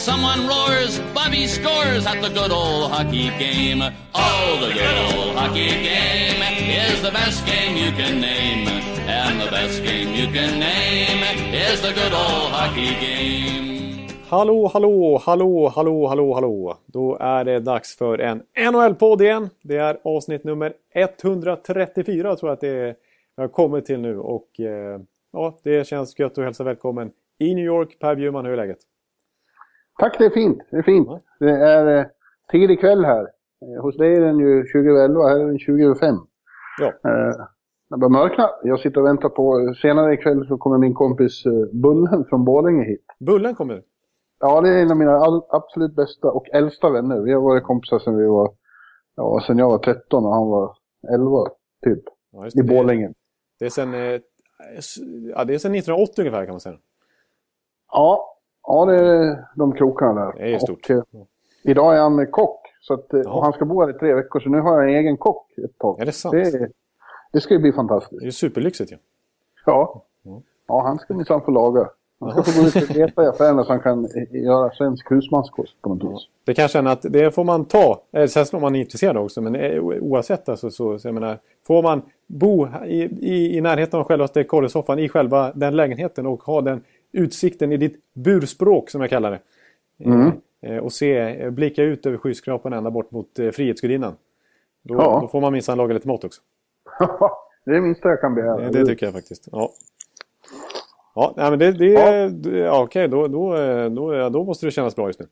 Someone roars, Bobby scores at the good old hockey game. Oh, the good old hockey game is the best game you can name. And the best game you can name is the good old hockey game. Hallå, hallå, hallå, hallå, hallå, hallå. Då är det dags för en NHL-podd igen. Det är avsnitt nummer 134 tror jag att det är, jag har kommit till nu. Och eh, ja, det känns gött att hälsa välkommen i New York. Per Bjurman, hur är läget? Tack, det är fint. Det är fint. Det är eh, tidig kväll här. Eh, hos dig är den ju 2011, här är den 2005. Ja. Eh, det börjar mörkna. Jag sitter och väntar på, senare ikväll så kommer min kompis eh, Bullen från Borlänge hit. Bullen kommer. Ja, det är en av mina all, absolut bästa och äldsta vänner. Vi har varit kompisar sedan vi var, ja, sedan jag var 13 och han var 11, typ. Ja, I. Borlänge. Det är sen, eh, s- ja, det är sen 1980 ungefär kan man säga. Ja, ja det är de krokarna där. Det är stort. Och, eh, idag är han kock. Så att, eh, Ja. och han ska bo här i tre veckor, så nu har jag en egen kock ett tag. Är det sant? Det, är- det ska ju bli fantastiskt. Det är superlyxigt ju. Ja. Mm. Ja, han ska minsann få laga. Han ska få gå ut och leta i affärerna så han kan eh, göra svensk husmanskost på något vis. Det kan jag känna att det får man ta. Eh, Sen om man är intresserad också. Men eh, oavsett alltså, så, så jag menar. Får man bo i, i, i närheten av självaste korresoffan i själva den lägenheten och ha den utsikten i ditt burspråk som jag kallar det. Mm. Eh, och se, eh, blicka ut över skyskrapan ända bort mot eh, Frihetsgudinnan. Då, Ja. då får man minsann laga lite mat också. det är det minsta jag kan begära. Eh, Det tycker jag faktiskt. Ja. Ja, men det, det, Ja. det ja, okej, då, då, då, då måste det kännas bra just nu.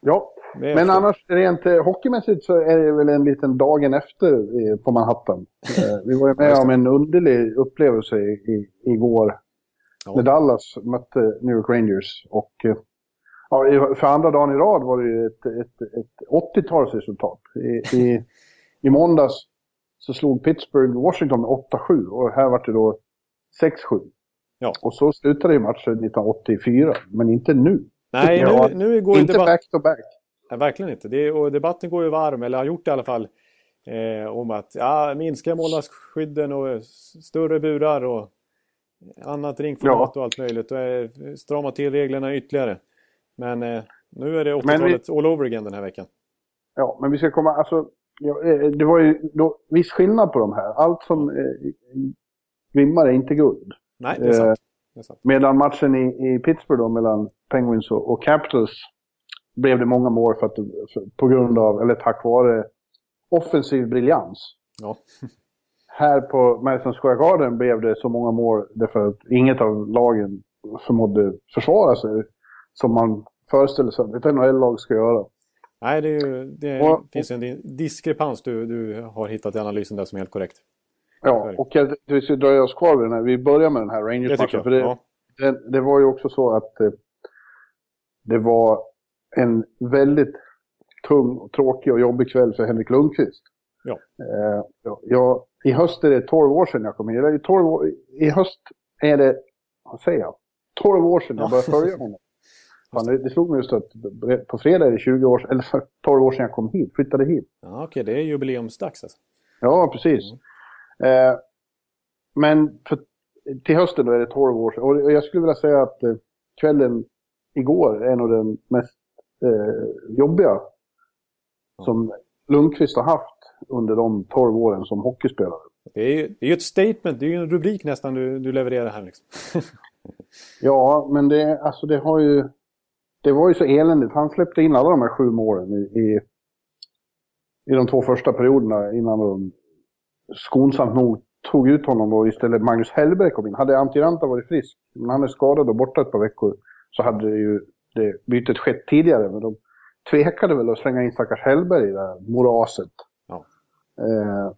Ja, Det men annars rent eh, hockeymässigt så är det väl en liten dagen efter eh, på Manhattan. Eh, vi var ju med om en underlig upplevelse i, i, igår. Ja. När Dallas mötte New York Rangers. Och eh, ja, för andra dagen i rad var det ju ett, ett, ett 80-talsresultat. I, i, I måndags så slog Pittsburgh Washington med 8-7 och här var det då 6-7. Ja. Och så slutade ju matchen 1984, men inte nu. Nej, nu, nu går inte back-to-back. Nej, verkligen inte. Det, och debatten går ju varm, eller har gjort det i alla fall, eh, om att ja, minska målvaktsskydden och större burar och annat ringformat och allt möjligt. Och eh, strama till reglerna ytterligare. Men eh, nu är det Men vi- 80-talet all over again den här veckan. Ja, men vi ska komma, alltså, ja, eh, det var ju då, viss skillnad på de här. Allt som eh, glimmar är inte guld. Nej, det är Eh, sant. Det är sant. Medan matchen i, i Pittsburgh då, mellan Penguins och, och Capitals blev det många mål för att, för, på grund av, eller tack vare, offensiv briljans. Ja. Här på Madison Square Garden blev det så många mål därför att inget av lagen förmådde försvara sig som man föreställer sig att ett NHL-lag ska göra. Nej, det, är ju, det Och- finns en di- diskrepans du, du har hittat i analysen där som är helt korrekt. Ja, och jag, vi ska dröja oss kvar vid den här. Vi börjar med den här Rangers-matchen. För det, Ja. det, det var ju också så att eh, det var en väldigt tung, och tråkig och jobbig kväll för Henrik Lundqvist. Ja. Eh, ja, jag, I höst är det 12 år sedan jag kom hit. Eller I, 12 år, I höst är det, vad säger jag? 12 år sedan jag Ja. började följa honom. Fan, det, det slog mig just att på fredag är det 20 år, eller 12 år sedan jag kom hit, flyttade hit. Ja, okej, det är jubileumsdags alltså. Ja, precis. Eh, men för, till hösten då är det 12 år sedan. Och jag skulle vilja säga att eh, kvällen igår är nog den mest eh, jobbiga som Lundqvist har haft under de 12 åren som hockeyspelare. Det är ju det är ju ett statement, det är ju en rubrik nästan du, du levererar här liksom. Ja, men det, alltså det har ju... Det var ju så eländigt. Han släppte in alla de här sju målen i, i, i de två första perioderna innan de skonsamt nog tog ut honom och istället Magnus Hellberg kom in. Hade Antiranta varit frisk, men han är skadad och borta ett par veckor, så hade det ju det bytet skett tidigare. Men de tvekade väl att slänga in stackars Hellberg i det här moraset. Eh,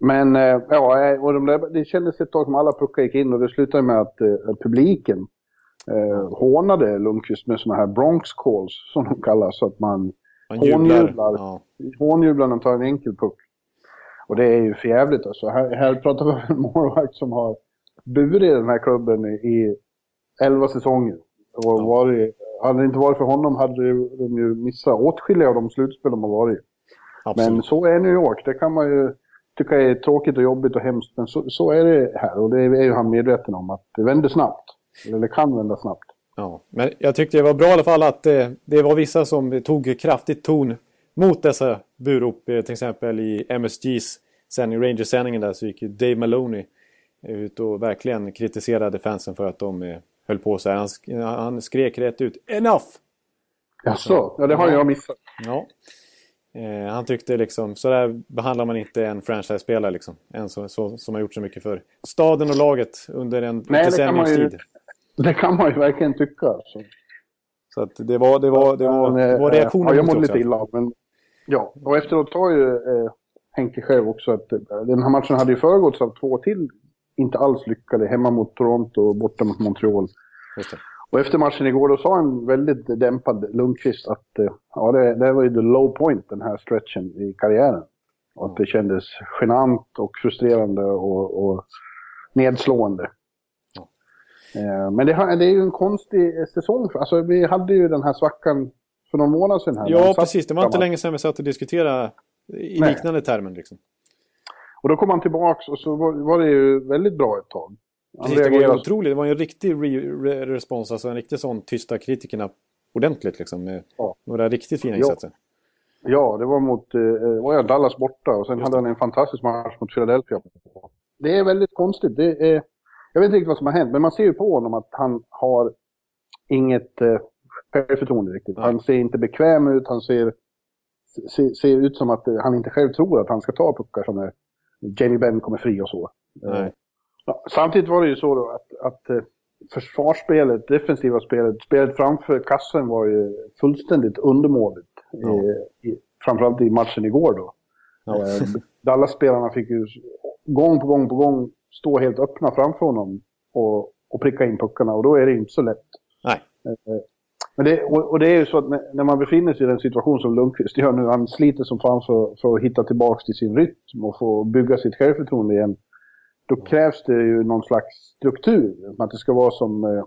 men eh, ja, och de där, det kändes ett tag som alla puckar gick in och det slutade med att eh, publiken eh, hånade Lundqvist med såna här Bronx calls som de kallas. Så att man Man Hånjublar. Ja. hånjublar när de tar en enkel puck. Och det är ju för jävligt alltså. Här, här pratar vi om en målvakt som har burit den här klubben i, i 11 säsonger. Och ja. varit, hade det inte varit för honom hade de ju missat åtskilliga av de slutspel de har varit. Absolut. Men så är New York. Det kan man ju tycka är tråkigt och jobbigt och hemskt. Men så, så är det här. Och det är ju han medveten om. Att det vänder snabbt. Eller det kan vända snabbt. Ja, men jag tyckte det var bra i alla fall att det, eh, det var vissa som tog kraftigt ton mot dessa burop. Eh, till exempel i MSGs sändning, Rangers-sändningen där så gick ju Dave Maloney ut och verkligen kritiserade fansen för att de eh, höll på så här. Han, han skrek rätt ut Enough! Jaså? Ja, det har jag missat. Ja. Eh, han tyckte liksom, så där behandlar man inte en franchise-spelare liksom. En så, så, som har gjort så mycket för staden och laget under en Nej, decenniums. Det kan man ju verkligen tycka. Alltså. Så att det var, det var, det var, det var reaktioner ja, jag mådde lite illa men ja. Och efteråt sa ju eh, Henke själv också att eh, den här matchen hade ju föregåtts av två till inte alls lyckade. Hemma mot Toronto och borta mot Montreal. Och efter matchen igår då sa en väldigt dämpad Lundqvist att eh, ja, det, det var ju the low point den här stretchen i karriären. Och att det kändes genant och frustrerande och, och nedslående. Ja. Eh, men det, det, är ju en konstig säsong. Alltså, vi hade ju den här svackan för någon månad sedan. Här, ja, precis. Det var inte länge sedan vi satt och diskuterade i Nej. liknande termer. Liksom. Och då kom han tillbaka och så var, var det ju väldigt bra ett tag. Precis, det var ju otroligt. Det var ju en riktig re respons, alltså en riktig sån tysta kritikerna ordentligt liksom. Med ja. några riktigt fina insatser. Ja. ja, det var mot eh, var jag Dallas borta och sen Just hade han en fantastisk match mot Philadelphia. Det är väldigt konstigt. Det är, jag vet inte riktigt vad som har hänt, men man ser ju på honom att han har inget eh, självförtroende riktigt. Nej. Han ser inte bekväm ut, han ser, ser, ser, ut som att han inte själv tror att han ska ta puckar som är Jamie Benn kommer fri och så. Nej. Ja, samtidigt var det ju så då att, att eh, försvarsspelet, defensiva spelet, spelet framför kassen var ju fullständigt undermåligt. Ja. I, i, framförallt i matchen igår då. Ja. Eh, Dallas-spelarna fick ju gång på gång på gång stå helt öppna framför honom och, och pricka in puckarna och då är det inte så lätt. Nej. Eh, men det, och, och, det är ju så att när, man befinner sig i den situation som Lundqvist gör nu, han sliter som fan för, för att hitta tillbaka till sin rytm och få bygga sitt självförtroende igen. Då krävs det ju någon slags struktur, att det ska vara som, eh,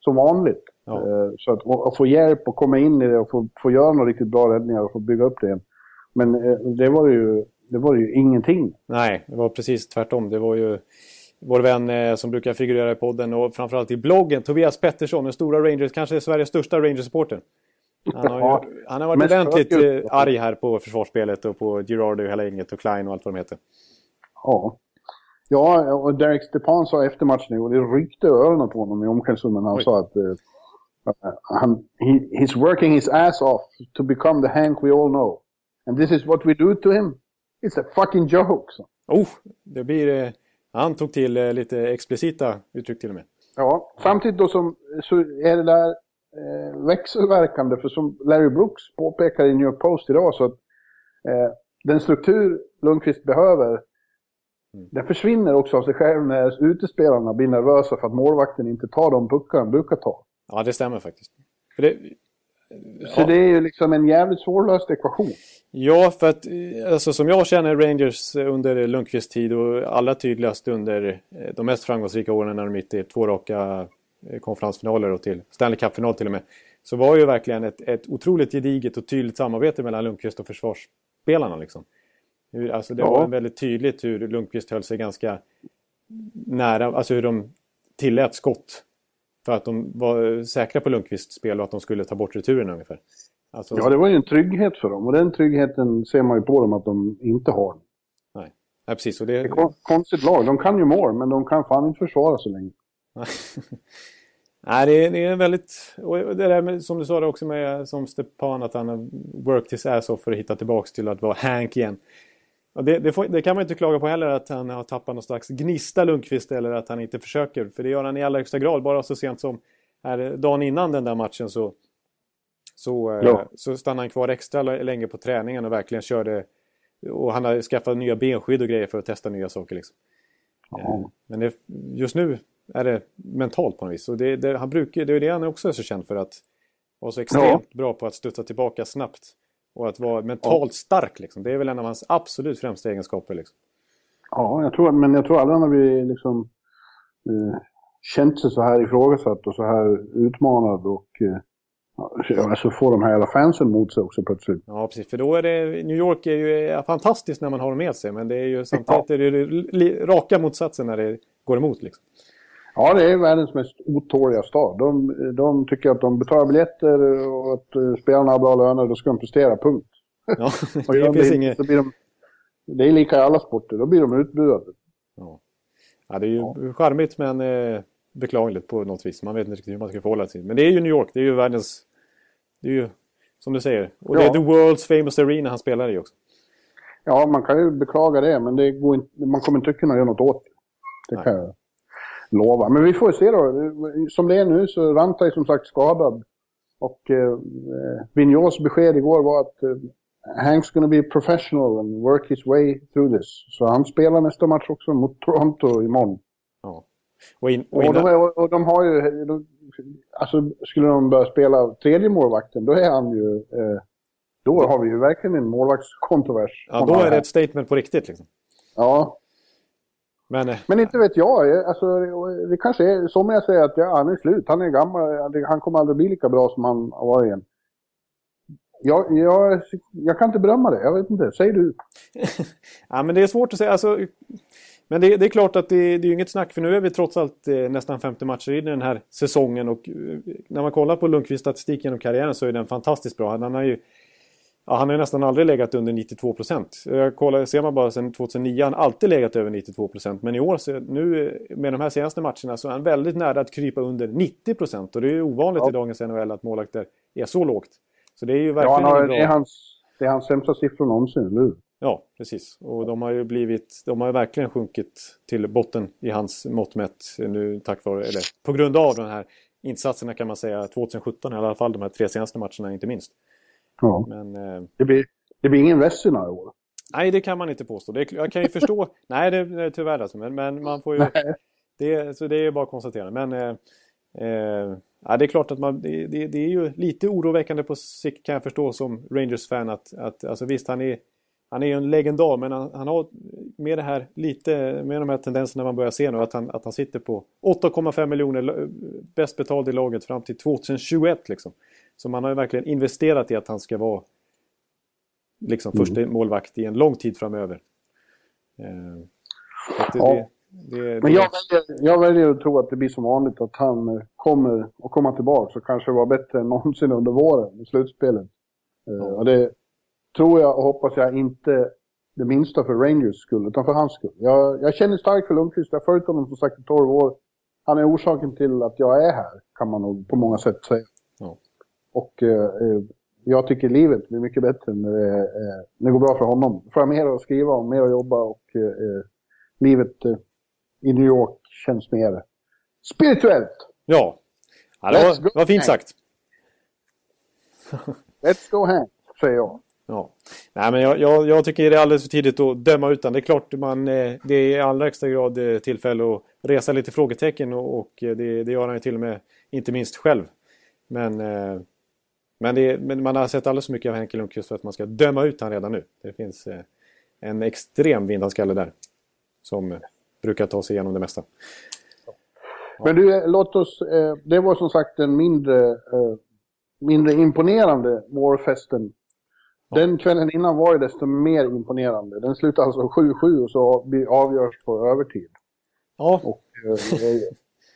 som vanligt. Ja. Eh, så att, att få hjälp och komma in i det och få, få göra några riktigt bra räddningar och få bygga upp det igen. Men eh, det var ju, det var ju ingenting. Nej, det var precis tvärtom. Det var ju vår vän som brukar figurera i podden och framförallt i bloggen, Tobias Pettersson, den stora Rangers, kanske Sveriges största Rangers-supporter. Han har, ja, han har varit ordentligt arg här på försvarsspelet och på Girardi och hela gänget och Klein och allt vad de heter. Ja. Ja, och Derek Stepan sa efter matchen och det ryckte öronen på honom i omklädningsrummet när han Oj. sa att uh, han, he, he's working his ass off to become the Hank we all know. And this is what we do to him. It's a fucking joke. Så. Oh, det blir... Eh, han tog till eh, lite explicita uttryck till och med. Ja, samtidigt då som, så är det där eh, växelverkande. För som Larry Brooks påpekar i New York Post idag så att eh, den struktur Lundqvist behöver mm. den försvinner också av sig själv när utespelarna blir nervösa för att målvakten inte tar de puckar han brukar ta. Ja, det stämmer faktiskt. Det, så ja. det är ju liksom en jävligt svårlöst ekvation. Ja, för att alltså, som jag känner Rangers under Lundqvists tid och allra tydligast under eh, de mest framgångsrika åren när de gick till två raka eh, konferensfinaler och till Stanley Cup-final till och med. Så var ju verkligen ett, ett otroligt gediget och tydligt samarbete mellan Lundqvist och försvarsspelarna. Liksom. Alltså det ja. var väldigt tydligt hur Lundqvist höll sig ganska nära, alltså hur de tillät skott för att de var säkra på Lundqvists spel och att de skulle ta bort returen ungefär. Alltså... Ja, det var ju en trygghet för dem och den tryggheten ser man ju på dem att de inte har. Nej, Nej precis. Och det... det är konstigt lag. De kan ju mål, men de kan fan inte försvara så länge. Nej, det är, det är väldigt... Och det där med, som du sa det också med som Stepan, att han har worked his ass off för att hitta tillbaka till att vara Hank igen. Det, det, får, det, kan man inte klaga på heller att han har tappat någon slags gnista Lundqvist eller att han inte försöker. För det gör han i allra högsta grad. Bara så sent som här, dagen innan den där matchen så, så, eh, ja. så stannade han kvar extra länge på träningen och verkligen körde. Och han har skaffat nya benskydd och grejer för att testa nya saker. Liksom. Ja. Eh, men det, just nu är det mentalt på något vis. Och det, det, han brukar, det är det han också är så känd för. Att vara så extremt ja. bra på att studsa tillbaka snabbt. Och att vara mentalt stark. Liksom. Det är väl en av hans absolut främsta egenskaper. Liksom. Ja, jag tror, men jag tror aldrig han har liksom, eh, känt sig så här ifrågasatt och så här utmanad och eh, alltså få de här jävla fansen mot sig också plötsligt. Ja, precis. För då är det, New York är ju fantastiskt när man har dem med sig, men det är ju samtidigt ja. är det raka motsatsen när det går emot. Liksom. Ja, det är världens mest otåliga stad. De, de tycker att de betalar biljetter och att uh, spelarna har bra löner, då ska de prestera, punkt. Ja, det, det finns inget... De, det är lika i alla sporter, då blir de utbuade. Ja. ja, det är ju ja. charmigt men eh, beklagligt på något vis. Man vet inte riktigt hur man ska förhålla sig. Men det är ju New York, det är ju världens... Det är ju, som du säger, och ja. det är the world's famous arena han spelar i också. Ja, man kan ju beklaga det, men det går inte, man kommer inte kunna göra något åt det. Det kan jag lova. Men vi får se då. Som det är nu så Ranta är som sagt skadad. Och eh, Vigneaus besked igår var att eh, Hank's gonna be professional and work his way through this. Så han spelar nästa match också mot Toronto imorgon. Ja. Och, in, och, och, de, är, och de har ju... De, alltså, skulle de börja spela tredje målvakten, då är han ju... Eh, då har vi ju verkligen en målvaktskontrovers. Ja, då är det ett statement på riktigt liksom. Ja. Men, eh, Men inte vet jag. Alltså, det kanske är... Somliga säger att ja, han är slut. Han är gammal. Han kommer aldrig bli lika bra som han varit igen. Jag, jag, jag kan inte berömma det. Jag vet inte. Säg du. ja, men det är svårt att säga. Alltså, men det, det, är klart att det, det är inget snack för nu är vi trots allt eh, nästan 50 matcher i den här säsongen och eh, när man kollar på Lundqvists statistik genom karriären så är den fantastiskt bra. Han har ju ja, han har nästan aldrig legat under 92 procent. ser man bara sedan 2009 har han alltid legat över 92 procent. Men i år, så, nu med de här senaste matcherna, så är han väldigt nära att krypa under 90 procent. Och det är ovanligt ja. i dagens NHL att målvakter är så lågt. Så det är ju verkligen ja, har, det, är hans, det är hans sämsta siffror någonsin, nu. Ja, precis. Och de har ju blivit, de har ju verkligen sjunkit till botten i hans mått mätt nu tack vare, eller på grund av de här insatserna kan man säga 2017 i alla fall de här tre senaste matcherna inte minst. Ja. Men, eh, det, blir, det blir ingen Vessina i år. Nej, det kan man inte påstå. Det, jag kan ju förstå. nej, det, det är tyvärr alltså. Men, men man får ju... Det, så det är bara att konstatera. Men eh, eh, ja, det är klart att man, det, det, det, är ju lite oroväckande på sikt kan jag förstå som Rangers-fan. Att, att, alltså visst, han är, han är ju en legendar men han, han, har med det här lite med de här tendenserna man börjar se nu att han, att han sitter på 8,5 miljoner bäst betald i laget fram till 2021 liksom. Så man har ju verkligen investerat i att han ska vara liksom mm. första målvakt i en lång tid framöver. Eh, det, ja. det, Men jag väljer, jag väljer att tro att det blir som vanligt att han kommer att komma tillbaka och kanske vara bättre än någonsin under våren i slutspelet. Eh, ja. Och det tror jag och hoppas jag inte det minsta för Rangers skull, utan för hans skull. Jag, jag känner starkt för Lundqvist, jag har följt honom som sagt i 12 år. Han är orsaken till att jag är här, kan man nog på många sätt säga. Och eh, eh, jag tycker livet blir mycket bättre när det, eh, när det går bra för honom. Får jag mer att skriva om, mer att jobba och eh, eh livet eh, i New York känns mer spirituellt. Ja, ja det var, var fint sagt. Let's go hand, säger jag. Ja. Nej, men jag, jag, jag, tycker det är alldeles för tidigt att döma utan. Det är klart man, det är i allra högsta grad tillfälle att resa lite frågetecken och, och det, det gör han ju till och med, inte minst själv. Men men, det, men, man har sett alldeles för mycket av Henke Lundqvist för att man ska döma ut han redan nu. Det finns eh, en extrem vindhanskalle där. Som eh, brukar ta sig igenom det mesta. Ja. Men du, eh, låt oss... Eh, det var som sagt en mindre, mindre imponerande vårfesten. Ja. Den kvällen innan var ju desto mer imponerande. Den slutade alltså 7-7 och så avgörs på övertid. Ja. Och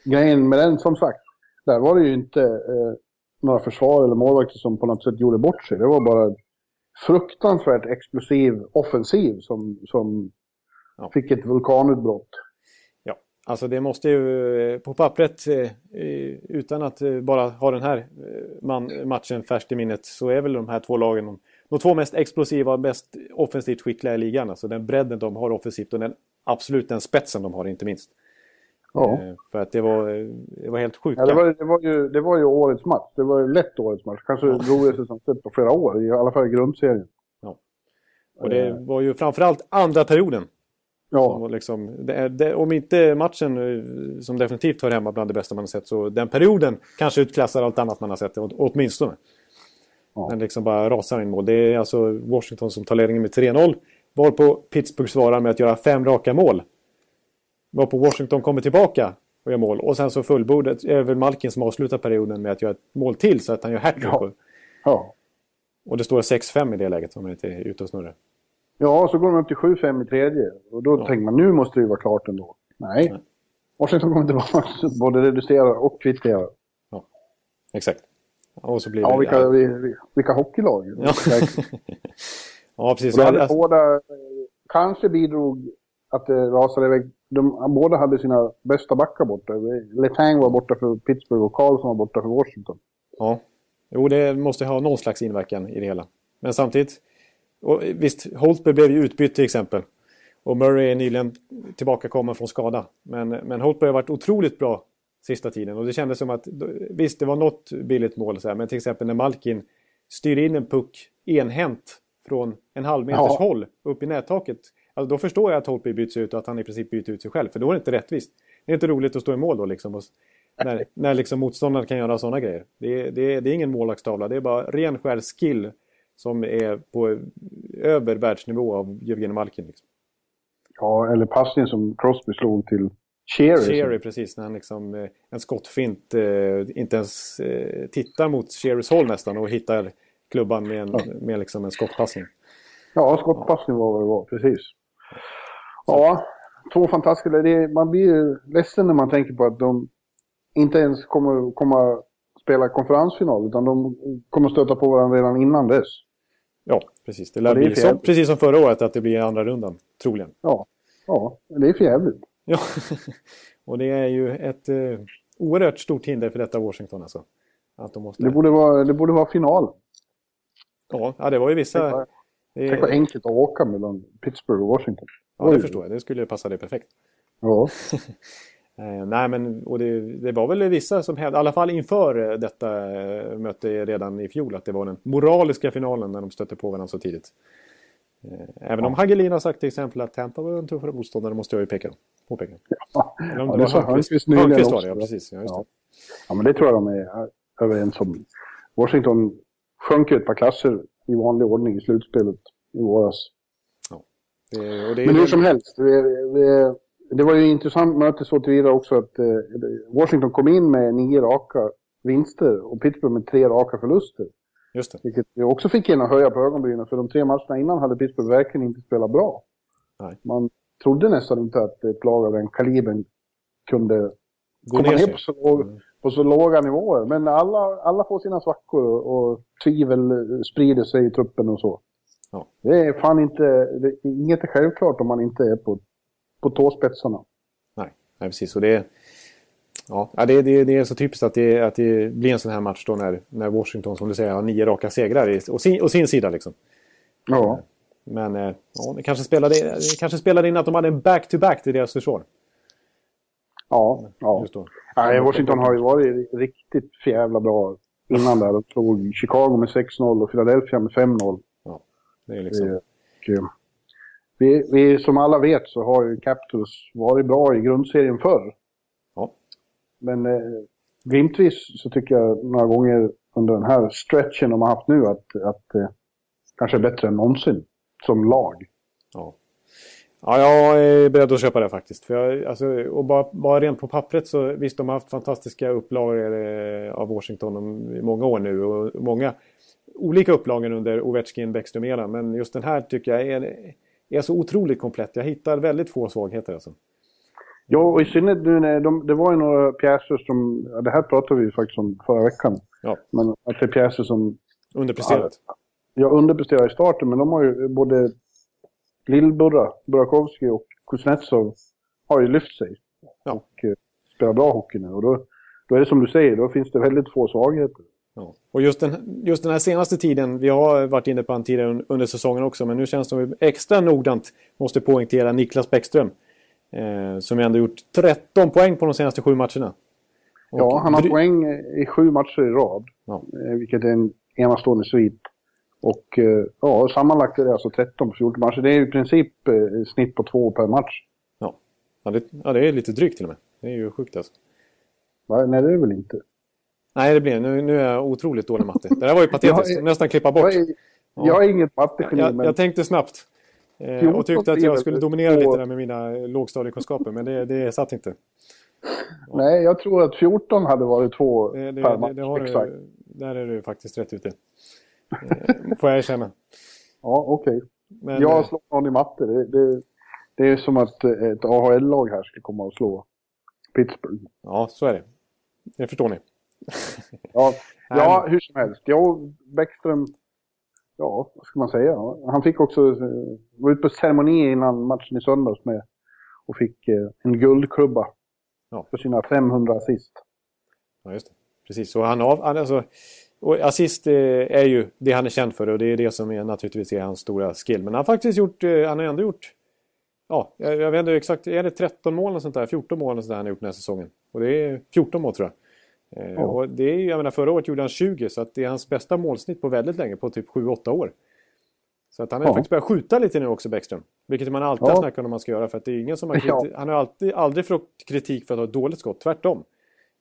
grejen med den, som sagt, där var det ju inte några försvar eller målvakter som på något sätt gjorde bort sig. Det var bara fruktansvärt explosiv offensiv som, som ja. fick ett vulkanutbrott. Ja, alltså det måste ju eh, på pappret eh, utan att eh, bara ha den här man, matchen färskt i minnet så är väl de här två lagen de, de två mest explosiva och mest offensivt skickliga i ligan. Alltså den bredden de har offensivt och den, absolut den spetsen de har inte minst. Ja. Eh, för att det var, det var helt sjukt. Ja, det, var, det, var ju, det var ju årets match. Det var ju lätt årets match. Kanske ja. roligaste som sett på flera år. I alla fall i grundserien. Ja. Och det eh. var ju framförallt andra perioden. Ja. Liksom, det, det, om inte matchen eh, som definitivt hör hemma bland det bästa man har sett så den perioden kanske utklassar allt annat man har sett. Åtminstone. Ja. Men liksom bara rasar in mål. Det är alltså Washington som tar ledningen med 3-0. Varpå Pittsburgh svarar med att göra fem raka mål. Varpå Washington kommer tillbaka och gör mål. Och sen så fullbordet är väl Malkin som avslutar perioden med att göra ett mål till så att han gör hattrick. Ja. ja. Och det står 6-5 i det läget om han inte är ute och snurrar. Ja, så går de upp till 7-5 i tredje. Och då Ja. tänker man nu måste det ju vara klart ändå. Nej. Nej. Washington kommer tillbaka både reducerar och kvitterar. Exakt. Och så blir Ja, det... vilka, vi- vilka hockeylag. Ja. ja, precis. Och hade Alltså- båda, eh, kanske bidrog att det rasade iväg. De, båda hade sina bästa backar borta. Letang var borta för Pittsburgh och Carlson var borta för Washington. Ja, jo det måste ha någon slags inverkan i det hela. Men samtidigt, och visst, Holtby blev ju utbytt till exempel. Och Murray är nyligen tillbakakommen från skada. Men, men Holtby har varit otroligt bra sista tiden. Och det kändes som att, visst det var något billigt mål så här, men till exempel när Malkin styr in en puck enhänt från en halv meters Ja. håll upp i nättaket. Alltså, då förstår jag att Holtby byts ut och att han i princip byter ut sig själv. För då är det inte rättvist. Det är inte roligt att stå i mål då liksom. Och, när när liksom motståndaren kan göra sådana grejer. Det är, det, det är ingen målvaktstavla. Det är bara ren skär skill som är på över världsnivå av Jevgenij Malkin. Liksom. Ja, eller passningen som Crosby slog till Cherry. Cherry precis när han liksom eh, en skottfint eh, inte ens eh, tittar mot Cherrys håll nästan och hittar klubban med en, med liksom en skottpassning. Ja, skottpassning var vad det var, precis. Ja, två fantastiska. Det, man blir ju ledsen när man tänker på att de inte ens kommer komma spela konferensfinal, utan de kommer stöta på varandra redan innan dess. Ja, precis. Det lär det är bli som, precis som förra året att det blir andra rundan, troligen. Ja, ja det är för jävligt. Ja, och det är ju ett eh, oerhört stort hinder för detta Washington alltså. Att de måste... Det borde vara, det borde vara final. Ja, ja, det var ju vissa... Tänk vad enkelt att åka mellan Pittsburgh och Washington. Ja, det Oj. förstår jag. Det skulle passa dig perfekt. Ja, Eh, nej, men och det, det var väl vissa som hävdade, i alla fall inför eh, detta eh, möte redan i fjol, att det var den moraliska finalen när de stötte på varandra så tidigt. Eh, även om Hagelin har sagt till exempel att Tampa var en tuffare motståndare, måste jag ju peka, påpeka. ja. Eller Ja, det det sa Hörnqvist nyligen Hörnqvist var det, ja precis. Ja, Ja. det. ja, men det tror jag de är överens om. Washington sjönk ju ett par klasser i vanlig ordning i slutspelet i våras. Det, och det Men hur som helst, det, det, var ju intressant möte så tillvida också att eh, Washington kom in med nio raka vinster och Pittsburgh med tre raka förluster. Just det. Vilket vi också fick in att höja på ögonbrynen för de tre matcherna innan hade Pittsburgh verkligen inte spelat bra. Nej. Man trodde nästan inte att ett lag av den kalibern kunde Gå komma ner ner på så, låg, Mm. på så låga nivåer. Men alla, alla får sina svackor och, och tvivel eh, sprider sig i truppen och så. Ja. Det är fan inte, det, inget är självklart om man inte är på, på tåspetsarna. Nej, nej precis. Och det, ja, ja, det, det, det är så typiskt att det, att det blir en sån här match då när, när Washington, som du säger, har nio raka segrar i, och, sin, och sin sida. Liksom. Ja. Men eh, ja, det, kanske spelade, det kanske spelade in att de hade en back-to-back till deras försvar. Ja, ja. Nej, Washington har ju varit riktigt jävla bra innan där. De slog Chicago med 6-0 och Philadelphia med 5-0. Det är liksom, Och, vi, vi, som alla vet så har ju Capitals varit bra i grundserien förr. ja, Men eh, glimtvis så tycker jag några gånger under den här stretchen de har haft nu att, att eh, kanske bättre än någonsin som lag. ja. Ja, jag är beredd att köpa det faktiskt. För jag, alltså, och bara, bara rent på pappret så visst, de har haft fantastiska upplagor eh, av Washington i många år nu. Och många olika upplagor under Ovechkin, Bäckström eran Men just den här tycker jag är, är så otroligt komplett. Jag hittar väldigt få svagheter alltså. Ja, och i synnerhet nu när de, det var ju några pjäser som, ja, det här pratade vi ju faktiskt om förra veckan. Ja, Men att det är pjäser som underpresterat. jag underpresterar i starten, men de har ju både Lillburra, Burakovsky och Kuznetsov har ju lyft sig. Ja. Och eh, spelar bra hockey nu. Och då, då är det som du säger, då finns det väldigt få svagheter. Ja. Och just den, just den här senaste tiden, vi har varit inne på han tidigare un- under säsongen också, men nu känns det som vi extra noggrant måste poängtera Niklas Bäckström. Eh, som ändå gjort 13 poäng på de senaste sju matcherna. Och Ja, han har poäng i sju matcher i rad. Ja. eh, Vilket är en enastående svit. Och eh, ja, sammanlagt är det alltså 13 på 14 matcher. Det är i princip eh, snitt på två per match. Ja. Ja, det, ja, det är lite drygt till och med. Det är ju sjukt alltså. Va? Nej, det är det väl inte. Nej, det blir nu, nu är jag otroligt dålig matte. Det där var ju patetiskt. Jag Nästan klippa bort. Jag är, jag är inget mattegeni, Jag, jag tänkte snabbt. Eh, 14 och tyckte att jag skulle dominera lite där med mina lågstadiekunskaper, men det, det satt inte. Nej, jag tror att 14 hade varit två Det, det, per match. det har du, där är du faktiskt rätt ute. Eh, Får jag erkänna. Ja, okej. Men, Jag eh, slår någon i matte. Det, det, det är som att eh, ett AHL-lag här ska komma och slå Pittsburgh. Ja, så är det. Det förstår ni. Ja, ja hur som helst. Jag och Bäckström, ja, vad ska man säga? Han fick också, eh, var ute på ceremoni innan matchen i söndags med och fick eh, en guldklubba Ja. för sina 500 assist. Ja, just det. Precis, så han av, alltså, och assist eh, är ju det han är känd för och det är det som är, naturligtvis är hans stora skill. Men han har faktiskt gjort, han har ändå gjort, ja, jag, vet inte exakt, är det 13 mål eller sånt där? 14 mål eller sånt där han har gjort den här säsongen. Och det är 14 mål tror jag. Eh, Ja. Och det är, ju- jag menar förra året gjorde han 20 så att det är hans bästa målsnitt på väldigt länge, på typ 7-8 år. Så att han har Ja. faktiskt börjat skjuta lite nu också Bäckström. Vilket man alltid Ja. har snackat om att man ska göra för att det är ingen som har Ja. Han har alltid, aldrig fått kritik för att ha ett dåligt skott, tvärtom.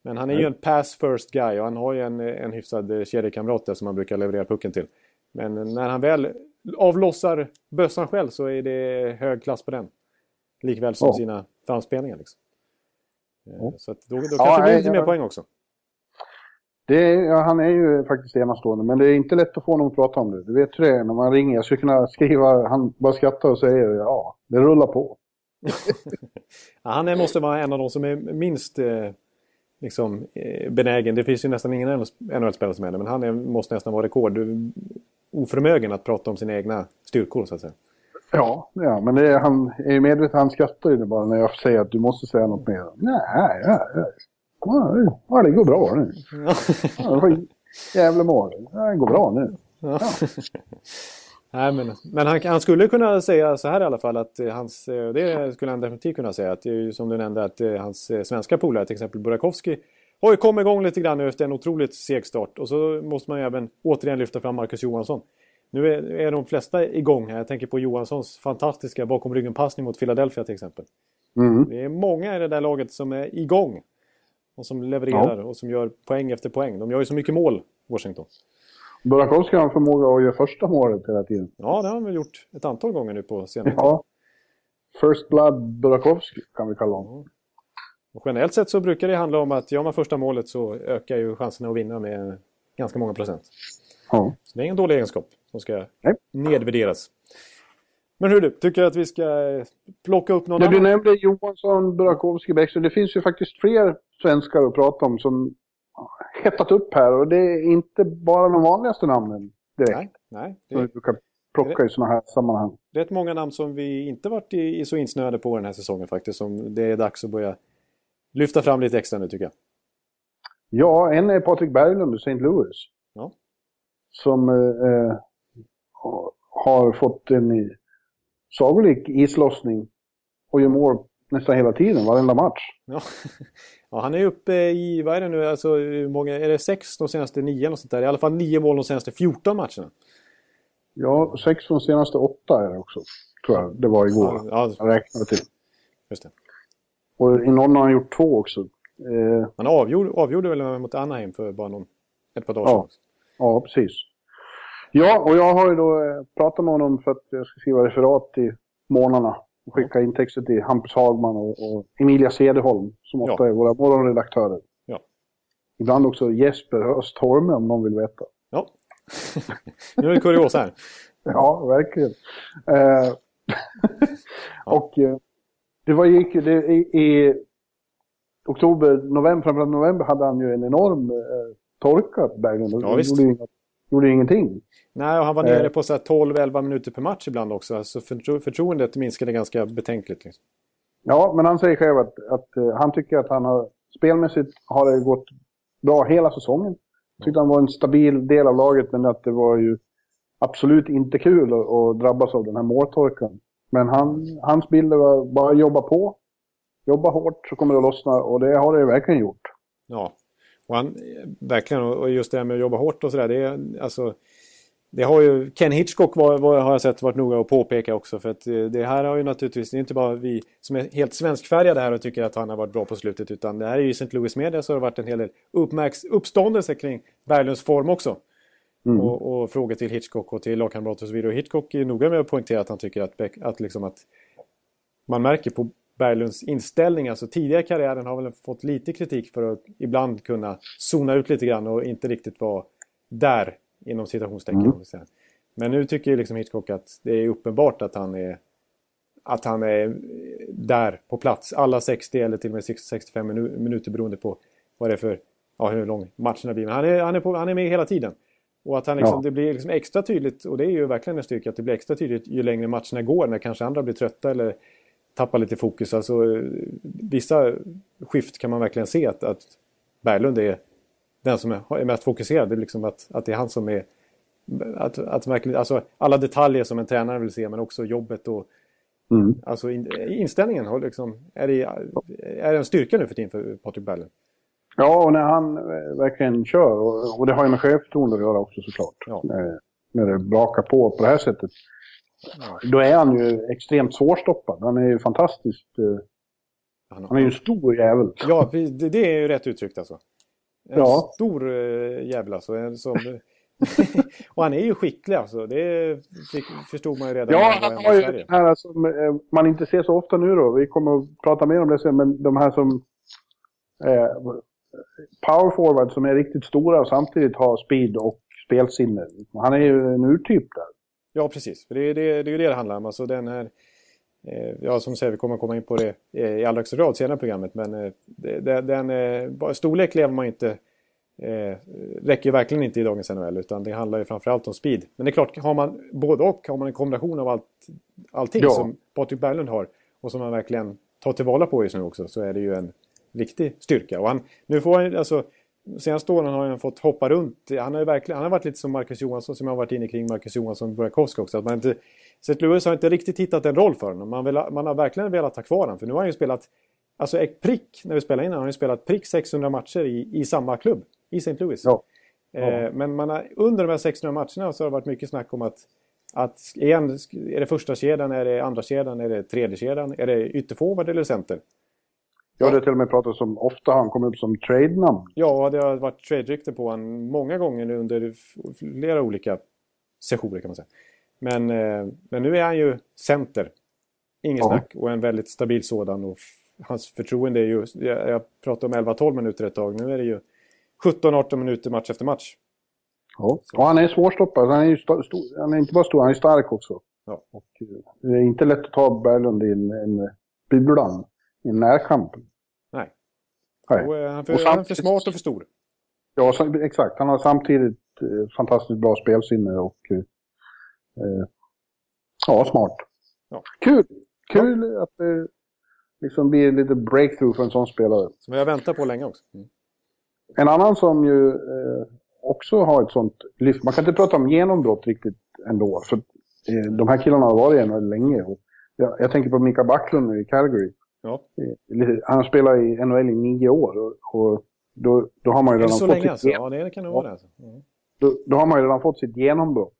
Men han är ju en pass first guy och han har ju en, en hyfsad eh, kedjekamrat där som han brukar leverera pucken till. Men när han väl avlossar bössan själv så är det hög klass på den. Likväl som Ja. sina framspelningar. Liksom. Eh. Så att då, då kanske det blir lite mer poäng också. Är, ja, han är ju faktiskt enastående, men det är inte lätt att få någon att prata om det. Du vet hur det är när man ringer. Jag skulle kunna skriva, han bara skrattar och säger ja, det rullar på. Ja, han är, måste vara en av de som är minst eh, liksom, eh, benägen. Det finns ju nästan ingen NHL-spelare som är det, men han är, måste nästan vara rekord oförmögen att prata om sina egna styrkor så att säga. Ja, ja men är, han är ju medveten, han skrattar ju bara när jag säger att du måste säga något mer. Nej, ja, ja. Ja, det går bra nu. Ja, jävla mål. Ja, det går bra nu. Ja. Nej, men men han, han skulle kunna säga så här i alla fall att hans, det skulle han definitivt kunna säga, att som du nämnde att eh, hans eh, svenska polare, till exempel Burakovsky, har ju kommit igång lite grann nu efter en otroligt seg start. Och så måste man ju även återigen lyfta fram Marcus Johansson. Nu är, är de flesta igång här. Jag tänker på Johanssons fantastiska bakom ryggen-passning mot Philadelphia till exempel. Mm. Det är många i det där laget som är igång. Och som levererar och som gör poäng efter poäng. De gör ju så mycket mål, Washington. Burakovsky har en förmåga att göra första målet hela tiden. Ja, det har han väl gjort ett antal gånger nu på senare. Ja. First Blood Burakovsky kan vi kalla honom. Och generellt sett så brukar det handla om att gör man första målet så ökar ju chanserna att vinna med ganska många procent. Ja. Så det är ingen dålig egenskap som ska Nej. nedvärderas. Men hur du, tycker jag att vi ska plocka upp någon Ja, du annan? nämnde Johansson, Burakovsky, Bäckström. Det finns ju faktiskt fler svenskar att prata om som hettat upp här. Och det är inte bara de vanligaste namnen direkt. Nej, nej. Det Som vi brukar plocka i sådana här sammanhang. rätt många namn som vi inte varit i, så insnöade på den här säsongen faktiskt. Som det är dags att börja lyfta fram lite extra nu tycker jag. Ja, en är Patrik Berglund i St. Louis. Ja. Som eh, har fått en eh, sagolik islossning och gör mål nästan hela tiden, varenda match. Ja. ja, han är uppe i, vad är det nu, alltså många, är det sex de senaste nio eller sånt där? I alla fall nio mål de senaste 14 matcherna. Ja, sex från senaste åtta är det också, tror jag. Det var igår. Ja, Jag räknade till. just det. Och i någon har han gjort två också. Eh, Han avgjorde, avgjorde väl mot Anaheim för bara någon, ett par dagar Ja. sedan. ja, precis. Ja, och jag har ju då eh, pratat med honom för att jag ska skriva referat i månaderna. Skicka in texter till Hampus Hagman och, och Emilia Cederholm, som ofta Ja. är våra morgonredaktörer. Ja. Ibland också Jesper Östholme om någon vill veta. Ja. nu är det kuriosa här. Ja, verkligen. Eh, och eh, det var gick det, i, i oktober, november, framförallt november hade han ju en enorm eh, torka, Berglund. och Ja, visst. Inga- gjorde ingenting. Nej, och han var Eh. nere på så här 12-11 minuter per match ibland också. Alltså förtro förtroendet minskade ganska betänkligt. Liksom. Ja, men han säger själv att, att eh, han tycker att han har, spelmässigt har det gått bra hela säsongen. Tyckte han var en stabil del av laget, men att det var ju absolut inte kul att, att drabbas av den här måltorkan. Men han, hans bild var bara jobba på, jobba hårt så kommer det att lossna och det har det verkligen gjort. Ja, och han, verkligen, och just det här med att jobba hårt och sådär. Det, alltså, det har ju Ken Hitchcock var, var, har jag sett varit noga att påpeka också. För att eh, det här har ju naturligtvis, det är inte bara vi som är helt svenskfärgade här och tycker att han har varit bra på slutet. Utan det här är ju St. Louis Media så har det varit en hel del uppmärks, uppståndelse kring Berglunds form också. Mm. Och, och frågor till Hitchcock och till lagkamrater och så vidare. Och Hitchcock är noga med att poängtera att han tycker att, att, liksom att man märker på Berglunds inställning. Alltså tidigare i karriären har väl fått lite kritik för att ibland kunna zona ut lite grann och inte riktigt vara där inom citationstecken. Mm. Men nu tycker ju liksom Hitchcock att det är uppenbart att han är att han är där på plats alla 60 eller till och med 65 minuter beroende på vad det är för, ja, hur lång matchen blir. Men han är, han är, på, han är med hela tiden. Och att han liksom, ja. det blir liksom extra tydligt, och det är ju verkligen en styrka, att det blir extra tydligt ju längre matcherna går när kanske andra blir trötta eller tappar lite fokus. Alltså, vissa skift kan man verkligen se att, att Berglund är den som är mest fokuserad. Det är liksom att, att det är han som är... Att, att verkligen, alltså, alla detaljer som en tränare vill se, men också jobbet och mm. alltså, in, inställningen. Liksom, är, det, är det en styrka nu för tiden för Patrik Berglund? Ja, och när han eh, verkligen kör, och, och det har ju med självförtroende att göra också såklart. Ja. När, när det brakar på på det här sättet. Då är han ju extremt svårstoppad. Han är ju fantastiskt... Eh, han är ju en stor jävel. Ja, det, är ju rätt uttryckt alltså. En ja. stor uh, jävel alltså. En som, och han är ju skicklig alltså. Det förstod man ju redan. Ja, han har ju det här som eh, man inte ser så ofta nu då. Vi kommer att prata mer om det sen. Men de här som... Eh, power forward som är riktigt stora och samtidigt har speed och spelsinne. Han är ju en urtyp där. Ja, precis. För det är, det, det är ju det det handlar om. Alltså den här, eh, ja, som säger, vi kommer komma in på det eh, i allra högsta grad senare i programmet. Men eh, det, den, eh, storlek lever man inte eh, räcker ju verkligen inte i dagens NHL utan det handlar ju framförallt om speed. Men det är klart, har man både och, har man en kombination av allt, allting ja. som Patrik Berglund har och som man verkligen tar tillvara på just nu också så är det ju en riktig styrka. Och han, nu får han, alltså, senaste åren har han fått hoppa runt. Han har, verkligen, han har varit lite som Marcus Johansson, som jag har varit inne kring Marcus Johansson och Burakovsky också. Att man inte, St. Louis har inte riktigt hittat en roll för honom. Man, vill, man har verkligen velat ha kvar honom. För nu har han ju spelat, alltså prick, när vi spelar in han har ju spelat prick 600 matcher i, i samma klubb, i St. Louis. Ja. Eh, men man har, under de här 600 matcherna så har det varit mycket snack om att att igen, är det första kedjan, är det andra kedjan, är det tredje kedjan, är det ytterforward eller center? Ja, det har till och med pratats om, ofta han kommer upp som trade-namn. Ja, det har varit trade-rykte på honom många gånger nu under flera olika sessioner kan man säga. Men, eh, men nu är han ju center. Inget ja. snack. Och en väldigt stabil sådan. Och hans förtroende är ju... Jag, jag pratade om 11-12 minuter ett tag. Nu är det ju 17-18 minuter match efter match. Ja, och han är svårstoppad. Han är, ju han är inte bara stor, han är stark också. Ja. Och eh, det är inte lätt att ta Berglund i en, en bulan i en Nej. Och, eh, han, för, och han är för smart och för stor. Ja, exakt. Han har samtidigt eh, fantastiskt bra spelsinne och eh, eh ja, smart. Ja. Kul! Kul ja. att det liksom blir lite breakthrough för en sån spelare. Som jag väntat på länge också. Mm. En annan som ju eh, också har ett sånt lyft. Man kan inte prata om genombrott riktigt ändå. För eh, de här killarna har varit i länge. Och jag, jag tänker på Mika Backlund i Calgary. Ja. Han spelar i NHL i nio år och, och då, då har man ju redan fått länge sitt... Alltså? Ja, det kan det vara det alltså. Mm. Då, då, har man ju redan fått sitt genombrott.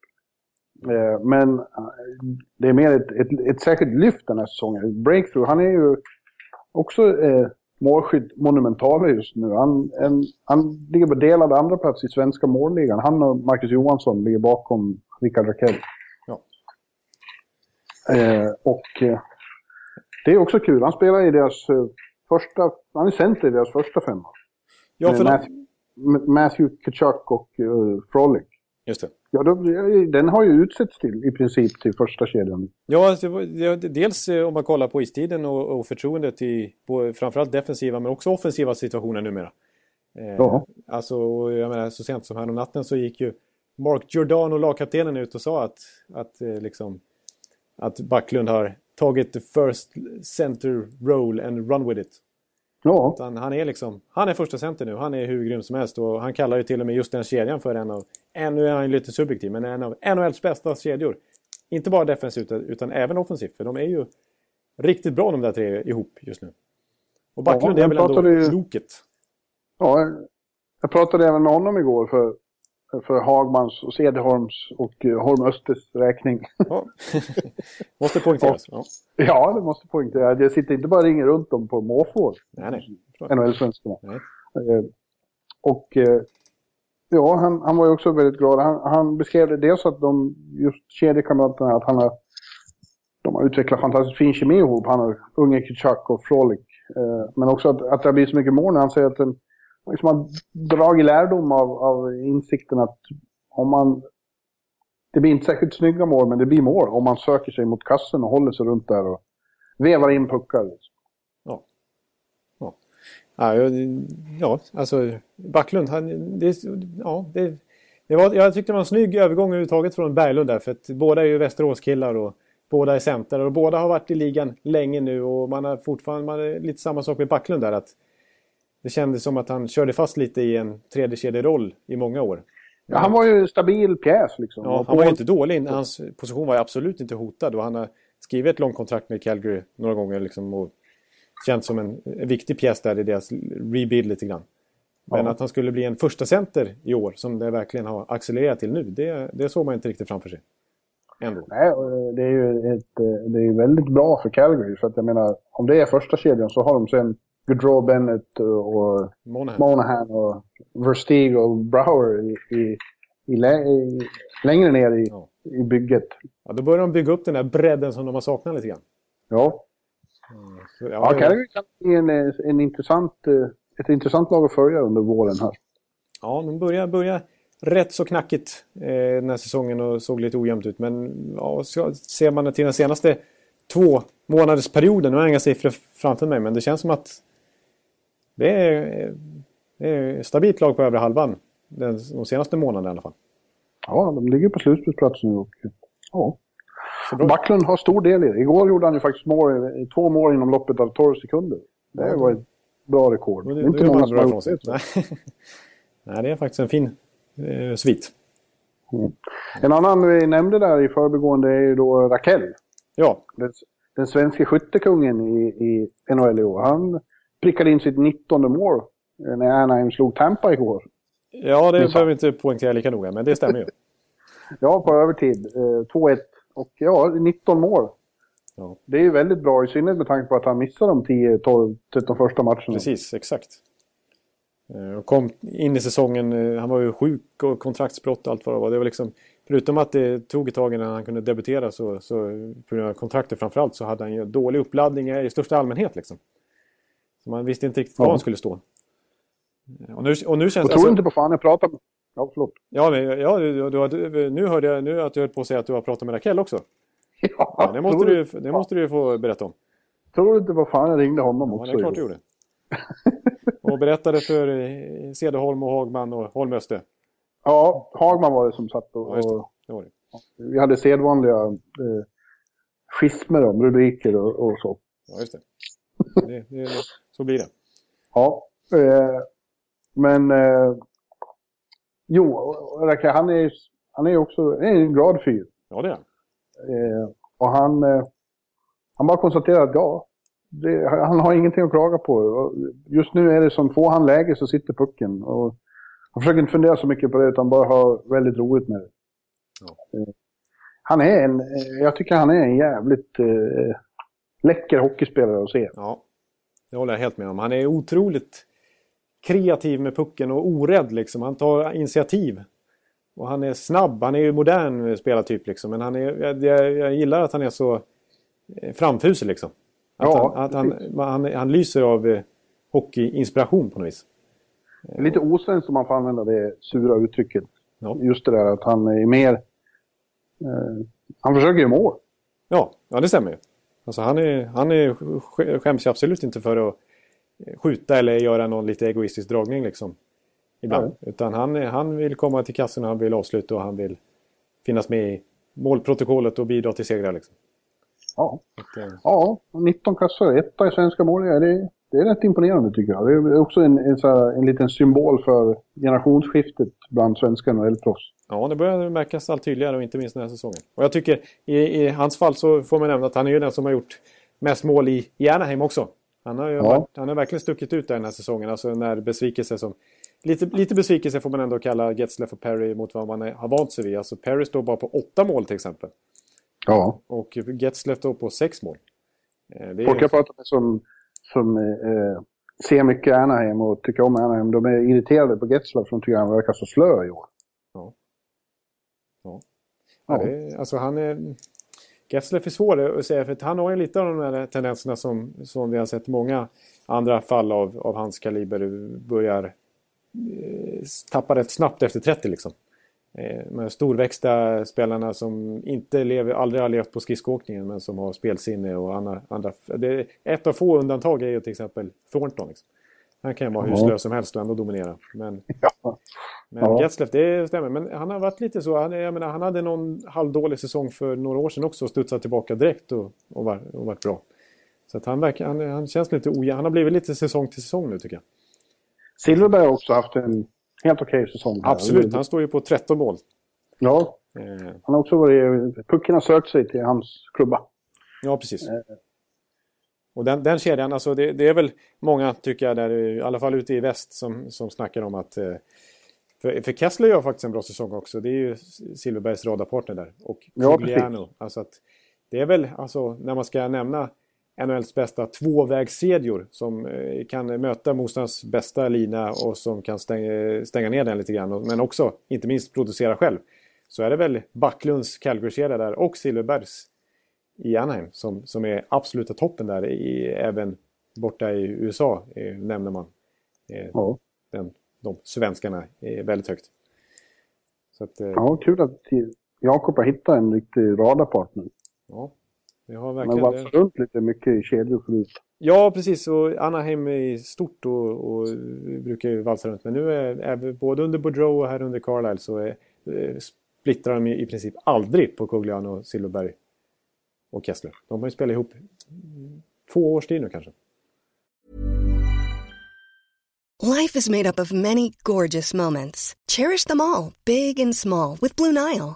Eh, men eh, det är mer ett, ett, ett särskilt lyft den här säsongen. Breakthrough, han är ju också eh, målskytt monumental just nu. Han, en, han ligger på delad andra plats i svenska målligan. Han och Marcus Johansson ligger bakom Rickard Rakell. Ja. Eh, och eh, det är också kul. Han spelar i deras uh, första, han är center i deras första femma. Ja, för Matthew, Matthew Kachuk och uh, Frolic. Just det. Ja, då, den har ju utsetts till i princip till första kedjan. Ja, alltså, dels eh, om man kollar på istiden och, och förtroendet i på, framförallt defensiva men också offensiva situationer numera. Eh, ja. Alltså, jag menar, så sent som här om natten så gick ju Mark Giordano, lagkaptenen, ut och sa att, att, liksom, att Backlund har tagit the first center role and run with it. Ja. Utan han är liksom, han är första center nu. Han är hur grym som helst. Och han kallar ju till och med just den kedjan för en av, en, nu är han lite subjektiv, men en av NHLs bästa kedjor. Inte bara defensivt utan även offensivt. För de är ju riktigt bra de där tre ihop just nu. Och Backlund ja, är väl ändå ju... loket. Ja, jag pratade även med honom igår för för Hagmans och Cederholms och uh, Holm Östers räkning. Ja. måste poängteras. Ja. ja, det måste poängteras. Jag sitter inte bara ringer runt dem på måfå. NHL-svenskarna. Uh, och uh, ja, han, han var ju också väldigt glad. Han, han beskrev det dels att de, just kedjekamraterna, att han har, de har utvecklat fantastiskt fin kemi ihop, han och unge Kitchak och Frolik. Eh, men också att, att det har blivit så mycket mål han säger att den liksom har dragit lärdom av, av insikten att om man... Det blir inte särskilt snygga mål, men det blir mål om man söker sig mot kassen och håller sig runt där och vevar in puckar. Liksom. Ja. Ja. Ja, ja, alltså Backlund, han, det, ja, det, det var, jag tyckte det var en snygg övergång överhuvudtaget från Berglund där. För att båda är ju Västeråskillar och båda är center. Och båda har varit i ligan länge nu och man har fortfarande man är lite samma sak med Backlund där. Att det kändes som att han körde fast lite i en tredje kedjeroll i många år. Ja, han var ju stabil pjäs liksom. Ja, han var ju inte dålig. Hans position var absolut inte hotad och han har skrivit ett långt kontrakt med Calgary några gånger liksom och känts som en, en viktig pjäs där i deras rebuild lite grann. Men ja. att han skulle bli en första center i år, som det verkligen har accelererat till nu, det, det såg man inte riktigt framför sig. Ändå. Nej, det är ju ett, det är väldigt bra för Calgary. För att jag menar, om det är första kedjan så har de sen Gaudreau Bennett och Monahan, Monahan och Versteeg och Brower i, i, i, i längre ner i, ja. i bygget. Ja, då börjar de bygga upp den där bredden som de har saknat lite grann. Ja. Mm, så, ja, ja Calgary kan bli en, en intressant eh, ett intressant lag att följa under våren här. Ja, de börjar, börjar rätt så knackigt eh, den här säsongen och såg lite ojämnt ut. Men ja, ser man till den senaste två månadersperioden, nu har jag inga siffror framför mig, men det känns som att det är, det är stabilt lag på övre halvan den, de senaste månaderna i alla fall. Ja, de ligger på slutspelsplats nu och ja. Backlund har stor del i det. Igår gjorde han ju faktiskt mål, två mål inom loppet av 12 sekunder. Det var ett bra rekord. Det, det är inte många som har det. Nej. Nej, det är faktiskt en fin eh, svit. Mm. En annan vi nämnde där i förbigående är ju då Rakell. Ja. Den, den svenska skyttekungen i, i NHL i år. Han prickade in sitt 19 mål när Anaheim slog Tampa igår. Ja, det behöver vi inte poängtera lika noga, men det stämmer ju. ja, på övertid. Eh, 2-1. Och ja, 19 mål. Ja. Det är ju väldigt bra, i synnerhet med tanke på att han missade de 10, 12, 13 första matcherna. Precis, exakt. Eh, och kom in i säsongen, eh, han var ju sjuk och kontraktsbrott och allt vad det var. Det var liksom, förutom att det tog ett tag innan han kunde debutera så, så på grund av kontraktet framförallt så hade han ju dålig uppladdning i största allmänhet liksom. Så man visste inte riktigt var han skulle stå. Eh, och nu, och nu känns... Jag tror alltså, inte på fan jag pratar med... Ja, förlåt. Ja, men, ja du, du, du, nu hörde jag nu att du höll på att säga att du har pratat med Raquel också. Ja, ja det, måste du, det måste du få berätta om. Tror du inte vad fan jag ringde honom ja, också? Ja, det är klart du gjorde. och berättade för eh, Cederholm och Hagman och Holm Öster. Ja, Hagman var det som satt och... Ja, det. Det det. Vi hade sedvanliga eh, schismer om rubriker och, och, så. Ja, just det. det, det. Så blir det. Ja, eh, men... Eh, jo, han är, han är också en glad fyr. Ja, det är han. Eh, och han, eh, han bara konstaterar att ja, det, han har ingenting att klaga på. Just nu är det som, får han läge så sitter pucken. Och han försöker inte fundera så mycket på det utan bara ha väldigt roligt med det. Ja. Eh, han är en, eh, jag tycker han är en jävligt eh, läcker hockeyspelare att se. Ja, det håller jag helt med om. Han är otroligt kreativ med pucken och orädd liksom. Han tar initiativ. Och han är snabb, han är ju modern spelartyp liksom. Men han är, jag, jag gillar att han är så eh, framfusig liksom. Att, ja, han, att han, han, han, lyser av eh, hockeyinspiration på något vis. Lite osvenskt om man får använda det sura uttrycket. Ja. Just det där att han är mer... Eh, han försöker ju mål. Ja, ja det stämmer ju. Alltså han, är, han är, skäms ju absolut inte för att skjuta eller göra någon lite egoistisk dragning liksom ibland. Ja. Utan han, han vill komma till kassan, han vill avsluta och han vill finnas med i målprotokollet och bidra till segrar. Liksom. Ja. Äh... ja, 19 kassar, etta i svenska mål, det, det är rätt imponerande tycker jag. Det är också en, en, här, en liten symbol för generationsskiftet bland svenska NHL-proffs. Ja, det börjar märkas allt tydligare och inte minst den här säsongen. Och jag tycker i, i hans fall så får man nämna att han är ju den som har gjort mest mål i, i Anaheim också. Han har, ja. varit, han har verkligen stuckit ut den här säsongen. Alltså när besvikelse som lite, lite besvikelse får man ändå kalla Getzlaff och Perry mot vad man har vant sig vid. Alltså Perry står bara på åtta mål till exempel. Ja. Och Getzlaff står på sex mål. Eh, Folk jag pratar med som, som eh, ser mycket Anaheim och tycker om Anaheim, de är irriterade på Getzlaff som tycker han verkar så slö i år. Ja. Ja. ja. det, alltså han är... Getzlaff är svår att säga för att han har ju lite av de här tendenserna som, som vi har sett många andra fall av, av hans kaliber börjar eh, tappa rätt snabbt efter 30 liksom. Eh, de storväxta spelarna som inte lever, aldrig har levt på skridskoåkningen men som har spelsinne och andra... andra det, ett av få undantag är ju till exempel Thornton. Liksom. Han kan ju vara hur slö som helst och ändå dominera. Men, ja. men ja. Getzlaff, det stämmer. Men han har varit lite så. Han, jag menar, han hade någon halvdålig säsong för några år sedan också och studsade tillbaka direkt och, och, var, och varit bra. Så att han, verkar, han, han känns lite ojämn. Han har blivit lite säsong till säsong nu tycker jag. Silverberg har också haft en helt okej okay säsong. Här. Absolut, han står ju på 13 mål. Ja, eh. han har också varit... Pucken har sökt sig till hans klubba. Ja, precis. Eh. Och den, den kedjan, alltså det, det, är väl många tycker jag, där, i alla fall ute i väst, som, som snackar om att... Eh, för, för Kessler gör faktiskt en bra säsong också. Det är ju Silverbergs radarpartner där. Och Cogliano. Ja, alltså att det är väl, alltså när man ska nämna NHLs bästa tvåvägskedjor som eh, kan möta motståndarens bästa lina och som kan stänga, stänga ner den lite grann. Men också, inte minst, producera själv. Så är det väl Backlunds Calgary-kedja där och Silverbergs i Anaheim som, som är absoluta toppen där. I, även borta i USA eh, nämner man. Eh, ja. den, de svenskarna är väldigt högt. Så att, eh, ja, kul att Jakob har hittat en riktig radarpartner. Ja, det har verkligen... Man var runt lite mycket i kedjor förut. Ja, precis. Och Anaheim är stort och, och brukar ju valsa runt. Men nu är, är både under Boudreau och här under Carlisle så är, eh, splittrar de i princip aldrig på Cogliano och Silverberg och Kessler. De har ju spelat ihop två års tid nu kanske. Life is made up of many gorgeous moments. Cherish them all, big and small, with Blue Nile.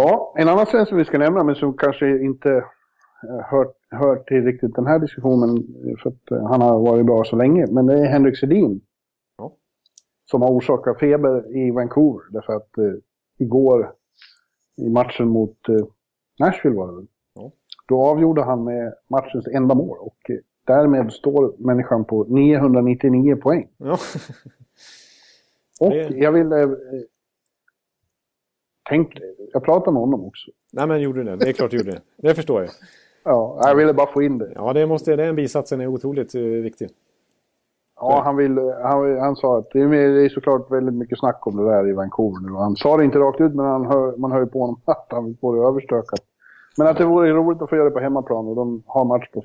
Ja, en annan svensk som vi ska nämna, men som kanske inte eh, hör, hör till riktigt den här diskussionen, för att eh, han har varit bra så länge, men det är Henrik Sedin. Ja. Som har orsakat feber i Vancouver, därför att eh, igår i matchen mot eh, Nashville var det väl, då avgjorde han med matchens enda mål och därmed står människan på 999 poäng. Ja. och jag vill... Eh, tänk, jag pratade med honom också. Nej men gjorde du det? Det är klart du gjorde det. Det förstår jag. Ja, jag ville bara få in det. Ja, det måste, den bisatsen är otroligt uh, viktig. Ja, han, vill, han, han sa att det är, det är såklart väldigt mycket snack om det där i Vancouver nu. Han sa det inte rakt ut, men han hör, man hör ju på honom att han vill få det överstökat. Men att det vore roligt att få göra det på hemmaplan och de har match på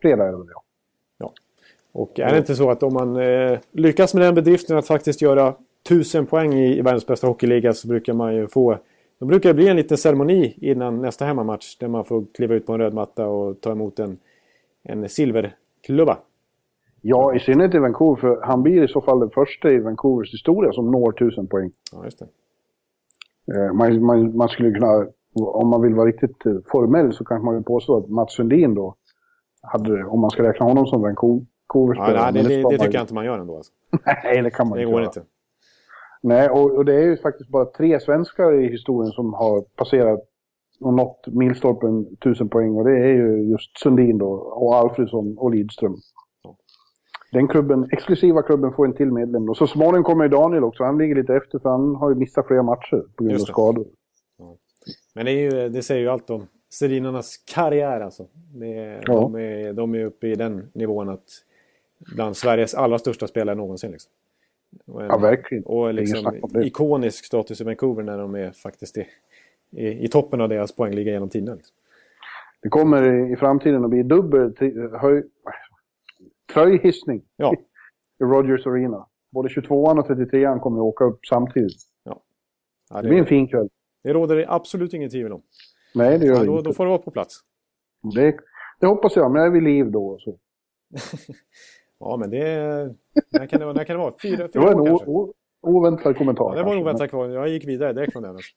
fredag. Är det ja. ja. Och är det inte så att om man eh, lyckas med den bedriften att faktiskt göra tusen poäng i, i världens bästa hockeyliga så brukar man ju få... Då brukar det bli en liten ceremoni innan nästa hemmamatch där man får kliva ut på en röd matta och ta emot en, en silverklubba. Ja, i synnerhet i Vancouver, för han blir i så fall den första i Vancouvers historia som når tusen poäng. Ja, just det. Eh, man, man, man skulle kunna om man vill vara riktigt eh, formell så kanske man vill påstå att Mats Sundin då hade, om man ska räkna honom som coverspelare. Ja, nej, det, det, det, tycker jag inte man gör ändå. Alltså. nej, det kan man det inte går inte. Nej, och, och, det är ju faktiskt bara tre svenskar i historien som har passerat och nått milstolpen tusen poäng. Och det är ju just Sundin då, och Alfredsson och Lidström. Den klubben, exklusiva klubben får en till medlem. Och så småningom kommer ju Daniel också. Han ligger lite efter för han har ju missat flera matcher på grund av skador. Men det, ju, det, säger ju allt om Sedinarnas karriär alltså. Det, ja. de, är, de är uppe i den nivån att bland Sveriges allra största spelare någonsin. Liksom. Och en, ja, verkligen. Och liksom ikonisk status i Vancouver när de är faktiskt i, i, i toppen av deras poängliga genom tiderna. Liksom. Det kommer i framtiden att bli dubbel höj, tröjhissning ja. i Rogers Arena. Både 22an och 33an kommer att åka upp samtidigt. Ja. Ja, det, det blir en fin kväll. Det råder det absolut inget tvivel om. Nej, det gör ja, då, inte. Då får du vara på plats. Det, det hoppas jag, men jag är vid liv då. Så. ja, men det... När kan det vara? När kan det vara? Fyra, fyra det var en o, o, oväntad kommentar. Ja, det var en oväntad kommentar. Jag gick vidare direkt från den. Alltså.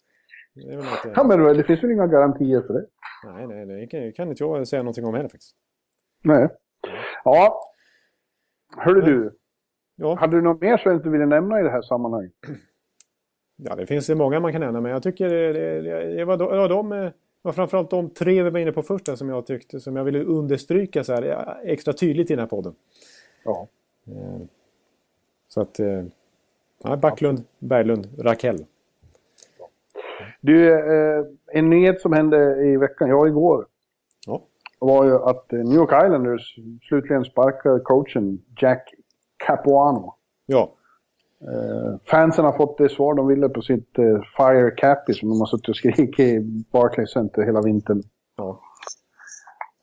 Det, eh, Ja, men det finns väl inga garantier för det? Nej, nej, det kan, kan inte jag säga någonting om heller faktiskt. Nej. Ja. Hörru du, Ja, hade du något mer som du ville nämna i det här sammanhanget? ja det finns ju många man kan nämna, men jag tycker det, det, det, det var, de, det var de, eh, det var framförallt de tre vi var inne på först som jag tyckte, som jag ville understryka så här eh, extra tydligt i den här podden. Ja. Eh, Så att, eh, ja, Backlund, Berglund, Rakell. Du, eh, en nyhet som hände i veckan, ja igår, Ja, var ju att New York Islanders slutligen sparkar coachen Jack Capuano. ja, fansen har fått det svar de ville på sitt Fire Cappy som de har suttit och skrikit i Barclays Center hela vintern. ja.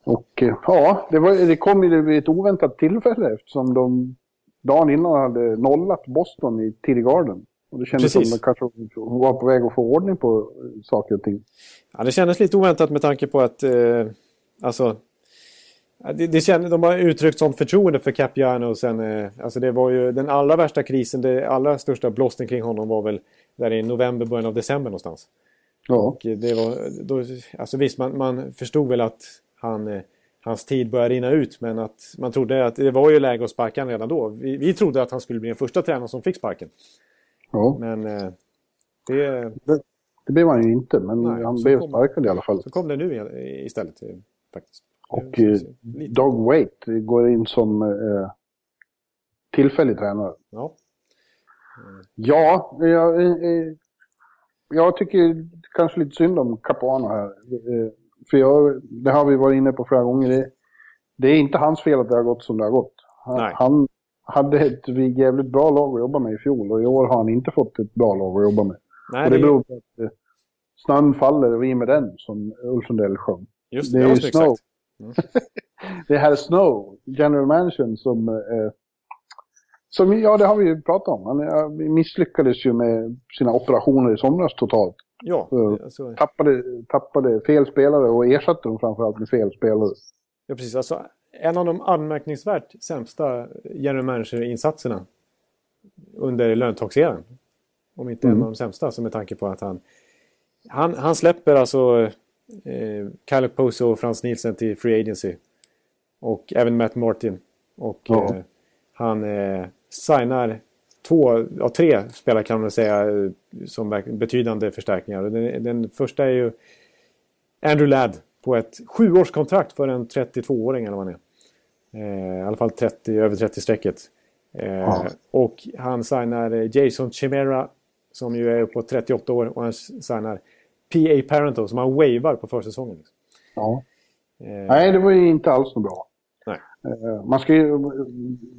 Och eh, ja, det, var, det kom ju vid ett oväntat tillfälle eftersom de dagen innan hade nollat Boston i TD Garden. Och det kändes Precis. som att de kanske var på väg att få ordning på eh, saker och ting. Ja, det kändes lite oväntat med tanke på att eh, alltså, det, det kände, de har uttryckt sånt förtroende för Capiano och sen, eh, alltså det var ju den allra värsta krisen, det allra största blåsten kring honom var väl där i november, början av december någonstans. Ja, Och det var, då, alltså visst, man, man förstod väl att han, eh, hans tid började rinna ut, men att man trodde att det var ju läge att sparka honom redan då. Vi, vi trodde att han skulle bli den första tränaren som fick sparken. ja. Men eh, det, Det, det blev han ju inte, men Nej, han blev kom- sparkad i alla fall. så kom det nu istället eh, faktiskt. Och Eh, Doug Waite går in som eh, tillfällig tränare. Ja. Ja, jag, jag tycker kanske lite synd om Capuano här. För jag, det har vi varit inne på flera gånger. Det, det är inte hans fel att det har gått som det har gått. Han, han hade ett jävligt bra lag att jobba med i fjol och i år har han inte fått ett bra lag att jobba med. Nej, och det det, beror på att eh, snön faller och vi med den, som Ulf Sundell sjöng. just det det, är ju Snow. exakt. Det här är Snow, general manager som... Eh, som, ja, det har vi ju pratat om. Han misslyckades ju med sina operationer i somras totalt. Ja, alltså, Tappade, tappade fel spelare och ersatte dem framförallt med fel spelare. ja, precis. Alltså, en av de anmärkningsvärt sämsta general manager-insatserna under löntagseran. Om inte en Mm. av de sämsta, så med tanke på att han... Han, han släpper alltså eh, Kyle Poso och Frans Nielsen till Free Agency. Och även Matt Martin. Och Ja. eh, han eh, signar två, ja, tre spelare kan man säga eh, som betydande förstärkningar. Den, den första är ju Andrew Ladd på ett sjuårskontrakt för en 32-åring eller vad han är. Eh, I alla fall 30, över 30-strecket. Eh, Ja. Och han signar eh, Jason Chimera som ju är på 38 år och han signar P.A. Parento som han wavar på försäsongen. Ja. Eh, Nej, det var ju inte alls något bra. Eh, Man ska ju,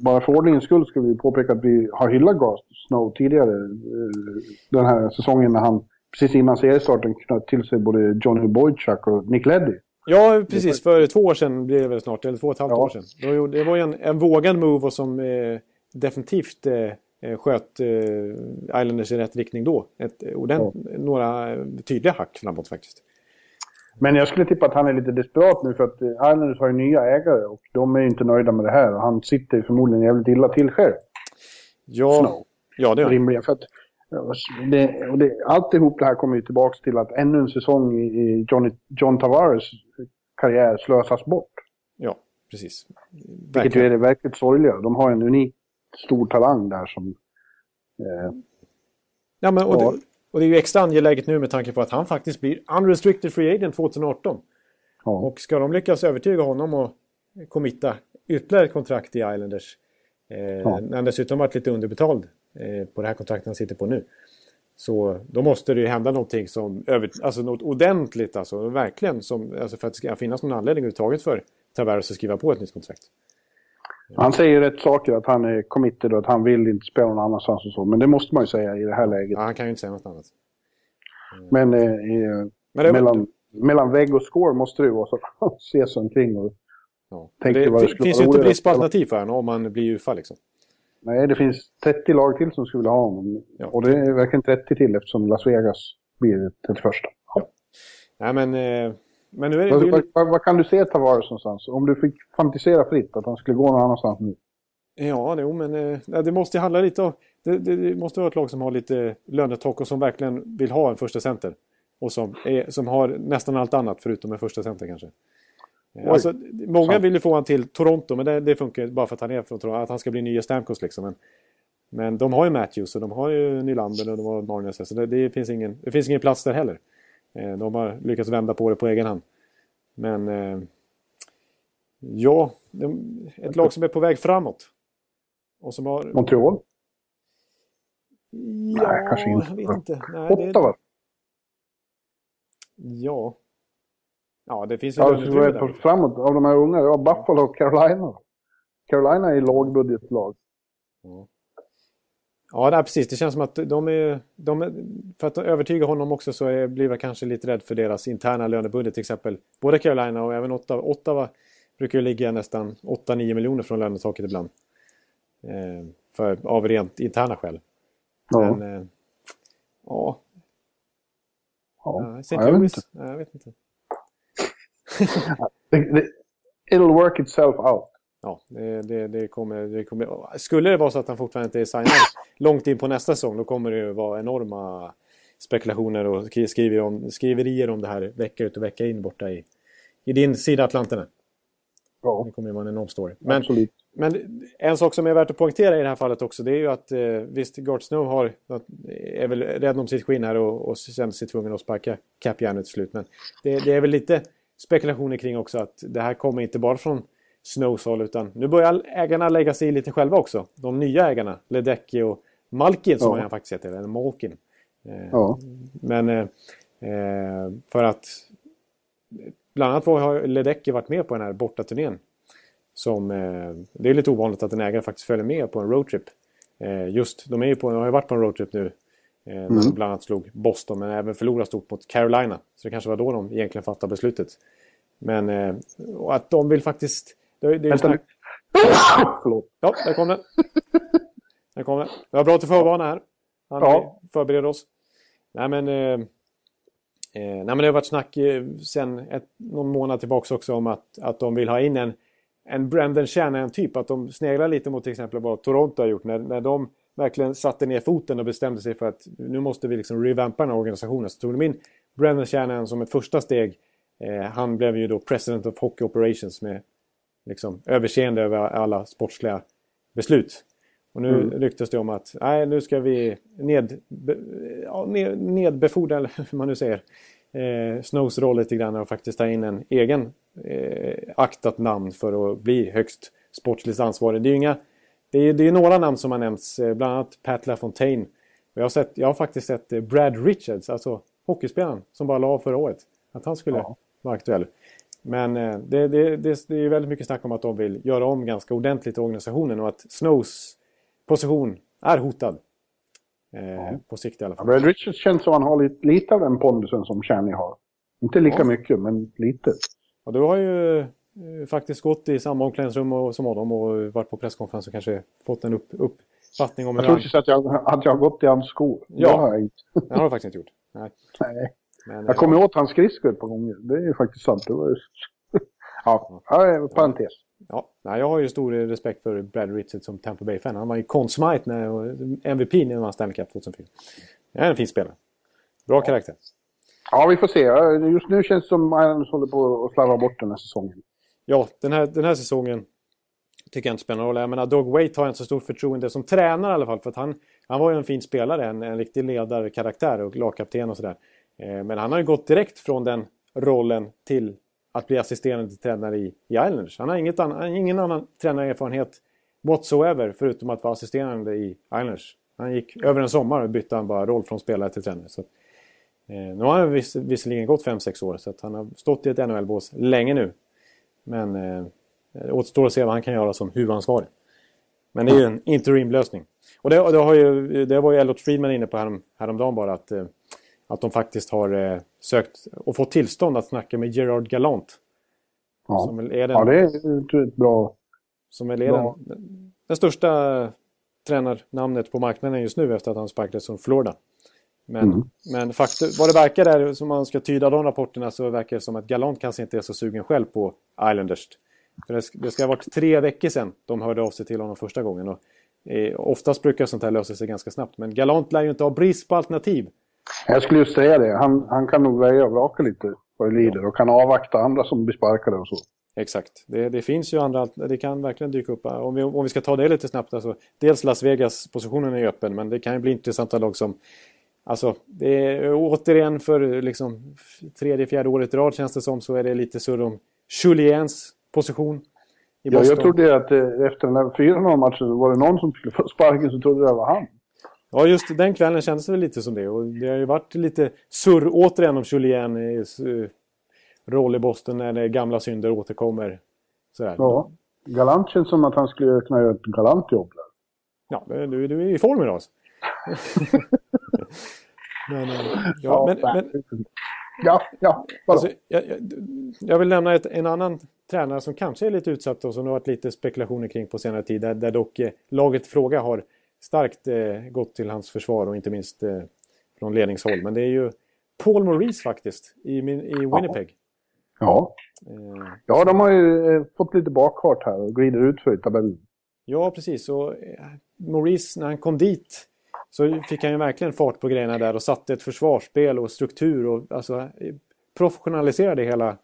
bara för ordningens skull ska vi påpeka att vi har hyllat Gas Snow tidigare. eh, Den här säsongen när han precis innan seriestarten knöt till sig både Johnny Boychuk och Nick Leddy. Ja, precis. För två år sedan blir det väl snart, eller två och ett halvt Ja. år sedan. Det var ju en, en vågad move och som eh, definitivt eh, eh, sköt eh, Islanders i rätt riktning då. Ett, ordent, Några eh, tydliga hack framåt faktiskt. Men jag skulle tippa att han är lite desperat nu för att eh, Islanders har ju nya ägare och de är ju inte nöjda med det här. Och han sitter ju förmodligen jävligt illa till själv. Ja, Snow. ja det gör han. För att, det, och det, alltihop det här kommer ju tillbaka till att ännu en säsong i, i Johnny, John Tavares karriär slösas bort. Ja, precis. Vilket ju är Verkligen. det verkligt sorgliga. De har en unik stor talang där som... Eh, Ja, men, och. Det, och det är ju extra angeläget nu med tanke på att han faktiskt blir unrestricted free agent 2018. ja. Och ska de lyckas övertyga honom och committa ytterligare ett kontrakt i Islanders. Eh, Ja. När han dessutom varit lite underbetald eh, på det här kontraktet han sitter på nu. Så då måste det ju hända någonting som över, alltså något ordentligt, alltså verkligen som, alltså för att det ska finnas någon anledning överhuvudtaget för Tavares att skriva på ett nytt kontrakt. Han säger rätt saker, att han är committed och att han vill inte spela någon annanstans och så. Men det måste man ju säga i det här läget. Ja, han kan ju inte säga något annat. Men eh, eh, Men mellan, mellan vägg och score måste det ju vara så att han ser sig omkring. Och, ja. tänkte det, vad det skulle finns vara ju inte brist på alternativ för honom om man blir UFA liksom. nej, det finns 30 lag till som skulle vilja ha honom. Ja. Och det är verkligen 30 till eftersom Las Vegas blir det 31. Nej, men, eh, men nu är det... Vad, vad, vad, vad kan du se Tavares någonstans? Om du fick fantisera fritt att han skulle gå någon annanstans nu. Ja, jo, men eh, det måste handla lite om... Det, det, det måste vara ett lag som har lite lönetak och som verkligen vill ha en första center. Och som, är, som har nästan allt annat förutom en första center kanske. Alltså, många vill ju få han till Toronto, men det, det, funkar bara för att han är från Toronto. Att han ska bli nya Stamkos liksom. Men, men de har ju Matthews och de har ju Nylander och de har Marnus. Så det, det, finns ingen, det finns ingen plats där heller. Eh, de har lyckats vända på det på egen hand. Men eh, ja, ett lag som är på väg framåt. Och som har... Montreal? Ja, Nej, kanske inte. Jag vet inte. Nej, Ottawa? Ja. Ja, det finns ju ja, så är på framåt av de här unga. Ja, Buffalo och Carolina. Carolina är lågbudgetlag. Ja. Ja, nej, precis. Det känns som att de är, de är... För att övertyga honom också så är, blir jag kanske lite rädd för deras interna lönebudget till exempel. Både Carolina och även Ottawa. Ottawa brukar ju ligga nästan 8-9 miljoner från lönetaket ibland. Eh, för, av rent interna skäl. Ja. Men, eh, ja. Ja, St. Ja, Louis? Jag, jag vet inte. It'll work itself out. Ja, det, det, det, kommer, det kommer... Skulle det vara så att han fortfarande inte är signad långt in på nästa säsong då kommer det ju vara enorma spekulationer och skriver om, skriverier om det här vecka ut och vecka in borta i, i din sida Atlanterna. Ja. Det kommer ju vara en enorm story. Men, Absolut. men en sak som är värt att poängtera i det här fallet också det är ju att eh, visst, Gart Snow har, är väl rädd om sitt skinn här och, och känner sig tvungen att sparka Cap till slut. Men det, det, är väl lite spekulationer kring också att det här kommer inte bara från Snows håll utan nu börjar ägarna lägga sig i lite själva också. De nya ägarna, Ledecky och Malkin som ja. han faktiskt heter, eller Malkin. Eh, ja. Men eh, eh, för att bland annat har Ledecky varit med på den här bortaturnén. Som, det är lite ovanligt att en ägare faktiskt följer med på en roadtrip. Just, de, är ju på, de har ju varit på en roadtrip nu. Mm. När de bland annat slog Boston men även förlorat stort mot Carolina. Så det kanske var då de egentligen fattade beslutet. Men eh, att de vill faktiskt... Det, det Vänta nu. Förlåt. Ja, där kom den. Där kom den. Det var bra att du förvarnade här. Han ja. förbereder oss. Nej men... Eh, Eh, nej, men det har varit snack eh, sen ett, någon månad tillbaka också om att, att de vill ha in en, en Brandon Shannon-typ. Att de sneglar lite mot till exempel vad Toronto har gjort. När, när de verkligen satte ner foten och bestämde sig för att nu måste vi liksom revampa den här organisationen. Så tog de in Brandon Shannon som ett första steg. Eh, han blev ju då President of Hockey Operations med liksom, överseende över alla sportsliga beslut. Och nu mm. ryktas det om att nej, nu ska vi ned, ja, ned, nedbefordra, eller hur man nu säger, eh, Snows roll lite grann och faktiskt ta in en egen eh, aktat namn för att bli högst sportsligt ansvarig. Det är ju inga, det är, det är några namn som har nämnts, eh, bland annat Pat LaFontaine. Jag har, sett, jag har faktiskt sett eh, Brad Richards, alltså hockeyspelaren som bara la av förra året. Att han skulle ja. vara aktuell. Men eh, det, det, det, det är väldigt mycket snack om att de vill göra om ganska ordentligt i organisationen och att Snows position är hotad. Eh, ja. På sikt i alla fall. Brad Richards känns som han har lite, lite av den pondusen som Channy har. Inte lika ja. mycket, men lite. Ja, du har ju eh, faktiskt gått i samma omklädningsrum och, som honom och varit på presskonferens och kanske fått en upp, uppfattning om jag hur Jag trodde att jag, att jag har gått i hans skor. Ja, det har jag inte. det har du faktiskt inte gjort. Nej. Nej. Men, jag kommer åt hans skridskor ett par gånger. Det är ju faktiskt sant. Det var just... ja, ja, parentes. Ja, jag har ju stor respekt för Brad Richards som Tampa Bay-fan. Han var ju Conn Smythe när MVP när han vann Stanley Cup 2004. Det är en fin spelare. Bra ja. karaktär. Ja, vi får se. Just nu känns det som Islanders håller på att slarva bort den här säsongen. Ja, den här, den här säsongen tycker jag inte spelar någon roll. Jag menar, Doug Waite har inte så stort förtroende som tränare i alla fall. För att han, han var ju en fin spelare, en, en riktig ledarkaraktär och lagkapten och sådär. Eh, men han har ju gått direkt från den rollen till att bli assisterande tränare i, i Islanders. Han har inget annan, ingen annan tränarerfarenhet whatsoever förutom att vara assisterande i Islanders. Han gick över en sommar och bytte han bara roll från spelare till tränare. Så, eh, nu har han viss, visserligen gått 5-6 år så att han har stått i ett NHL-bås länge nu. Men eh, det återstår att se vad han kan göra som huvudansvarig. Men det är ju en interimlösning. Och det, det, har ju, det var ju Elliot Friedman inne på härom, häromdagen bara att eh, att de faktiskt har eh, sökt och fått tillstånd att snacka med Gerard Galant. Ja, som är den, ja det är ett bra... Som är bra. Den, den största tränarnamnet på marknaden just nu efter att han sparkades från Florida. Men, mm. men faktum, vad det verkar där, som man ska tyda de rapporterna, så verkar det som att Galant kanske inte är så sugen själv på Islanders. För det, det ska ha varit tre veckor sedan de hörde av sig till honom första gången. Och, eh, oftast brukar sånt här lösa sig ganska snabbt. Men Galant lär ju inte ha brist på alternativ Jag skulle just säga det. Han, han kan nog välja och vraka lite vad det lider och kan avvakta andra som blir sparkade och så. Exakt. Det, det, finns ju andra, det kan verkligen dyka upp. Om vi, om vi ska ta det lite snabbt. Alltså, dels Las Vegas-positionen är öppen, men det kan ju bli intressanta lag som... Alltså, det är återigen för liksom, tredje, fjärde året i rad känns det som, så är det lite surr om Juliens position. ja, jag trodde att eh, efter den där 4-0 matchen var det någon som skulle få sparken så trodde jag det var han. Ja, just den kvällen kändes det lite som det. Och det har ju varit lite surr återigen om Juliens roll i Boston när det gamla synder återkommer. Sådär. Ja, Galant känns som att han skulle kunna göra ett galant jobb. Där. Ja, du, du är i form idag. men, eh, ja, ja, men, men, ja, ja alltså, jag, jag, jag, vill nämna ett, en annan tränare som kanske är lite utsatt och som det har varit lite spekulationer kring på senare tid. Där, där dock eh, laget fråga har starkt eh, gått till hans försvar och inte minst eh, från ledningshåll. Men det är ju Paul Maurice faktiskt i, i Winnipeg. Ja. Eh, ja, de har ju eh, fått lite bakfart här och glider ut för i tabellen. Ja, precis. Och eh, Maurice, när han kom dit så fick han ju verkligen fart på grejerna där och satte ett försvarsspel och struktur och alltså professionaliserade hela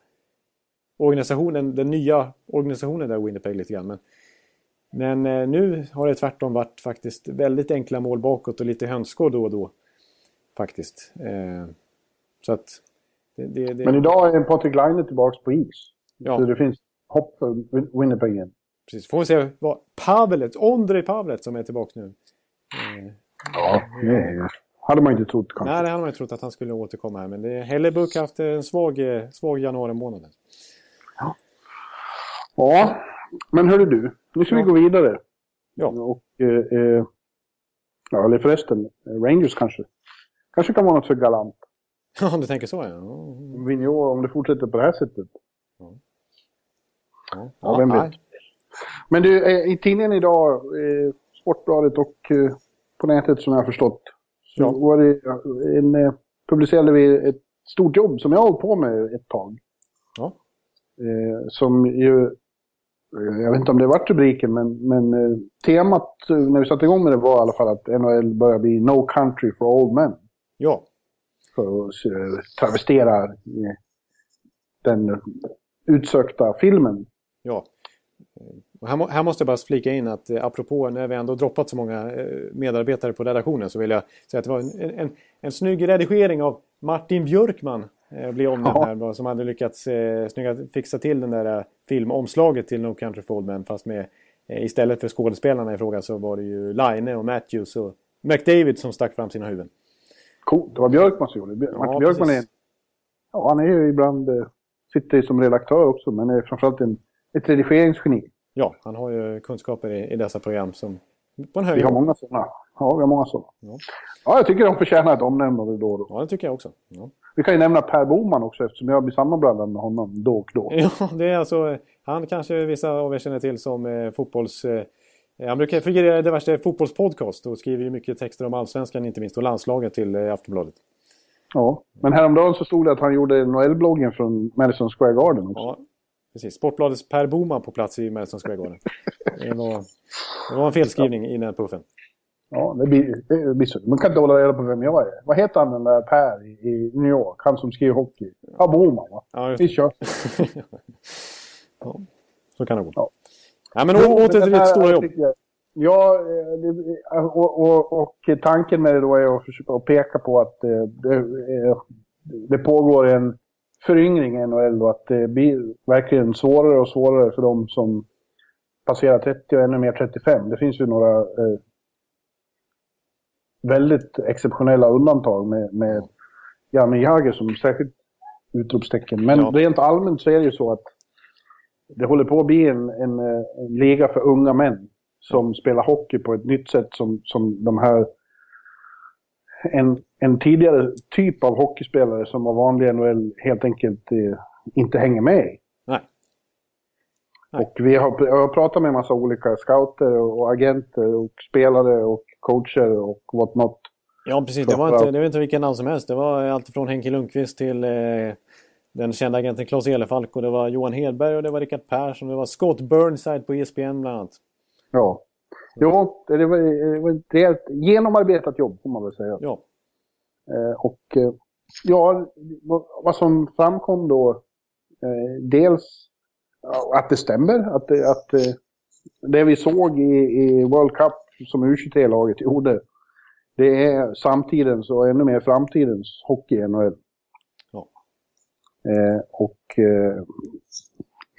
organisationen, den nya organisationen där Winnipeg lite grann. Men, men nu har det tvärtom varit faktiskt väldigt enkla mål bakåt och lite hönsgård då och då. Faktiskt. så att det, det, Men idag är Patrik Laine tillbaka på is. Ja. Så det finns hopp för Winnipeg igen. Precis, får vi se vad Pavelet, Ondrej Pavelet som är tillbaka nu. Eh, ja, det hade man inte trott kanske. Nej, det hade man inte trott att han skulle återkomma här. Men det, Hellebuck har haft en svag, eh, svag januari månad. Ja. ja, men hörru du. Nu ska vi gå vidare. Ja. Och, eh, eh, ja, eller förresten, Rangers kanske. Kanske kan vara något för galant. Ja, om du tänker så ja. Vigneault, om det fortsätter på det här sättet. Ja, ja, ja vem vet. Men du, eh, i tidningen idag, eh, Sportbladet och på nätet som jag har förstått, så ja. var det en, publicerade vi ett stort jobb som jag har hållit på med ett tag. Ja. som ju, jag vet inte om det vart rubriken, men, men temat när vi satte igång med det var i alla fall att NHL börjar bli No Country for Old Men. Ja för att travestera den utsökta filmen. Ja. Här, här, måste jag bara flika in att eh, apropå när vi ändå droppat så många eh, medarbetare på redaktionen så vill jag säga att det var en, en, en snygg redigering av Martin Björkman eh, blir omnämnd ja. här, som hade lyckats eh, snygga, fixa till den där eh, filmomslaget till No Country for Old Men fast med eh, istället för skådespelarna i fråga så var det ju Line och Matthews och McDavid som stack fram sina huvuden. Coolt. Det var Björkman som gjorde det. Ja, Björkman är, ja, han är ju ibland, eh, sitter som redaktör också, men är framförallt en, ett redigeringsgeni. Ja, han har ju kunskaper i, i dessa program som på en hög Vi har många sådana. Ja, vi har många sådana. Ja. ja, jag tycker de förtjänar ett omnämnande då och då. Ja, det tycker jag också. Ja. Vi kan ju nämna Per Boman också eftersom jag blir sammanblandad med honom då och då. Ja, det är alltså, han kanske vissa av er känner till som eh, fotbolls... Eh, han brukar figurera i diverse fotbollspodcast och skriver ju mycket texter om allsvenskan inte minst och landslaget till eh, Aftonbladet. Ja, men häromdagen så stod det att han gjorde NHL-bloggen från Madison Square Garden också. Ja, precis. Sportbladets Per Boman på plats i Madison Square Garden. Det var, det var en felskrivning ja. i den puffen. Ja, det blir, det blir så. Man kan inte hålla reda på vem jag är. Vad heter han den där Per i, i New York? Han som skriver hockey. Ja, Boman va? Ja. Vi kör. ja, så kan det gå. Ja. Ja, men åter till ditt stora jobb. Ja, eh, och, och, och, tanken med det då är att försöka peka på att eh, det, eh, det pågår en föryngring i NHL och att det blir verkligen svårare och svårare för de som passerar 30 och ännu mer 35. Det finns ju några eh, väldigt exceptionella undantag med, med Janne Jagr som särskilt utropstecken. Men ja. rent allmänt så är det ju så att det håller på att bli en, en, en liga för unga män som spelar hockey på ett nytt sätt som, som de här en, en tidigare typ av hockeyspelare som var vanlig i NHL helt enkelt eh, inte hänger med i. Nej. Nej. Och vi har, jag har pratat med en massa olika scouter och agenter och spelare och coacher och what not. Ja, precis. Det var, inte, det var inte vilken namn som helst. Det var allt från Henke Lundqvist till eh, den kända agenten Claes Elefalk och det var Johan Hedberg och det var Rickard Persson och det var Scott Burnside på ESPN bland annat. Ja. Jo, det var, det var ett rejält genomarbetat jobb får man väl säga. Ja. Eh, och eh, ja, vad som framkom då, dels att det stämmer, att, att det vi såg i, i World Cup som U23-laget gjorde, det är samtidens och ännu mer framtidens hockey i NHL. Ja. Eh, och eh,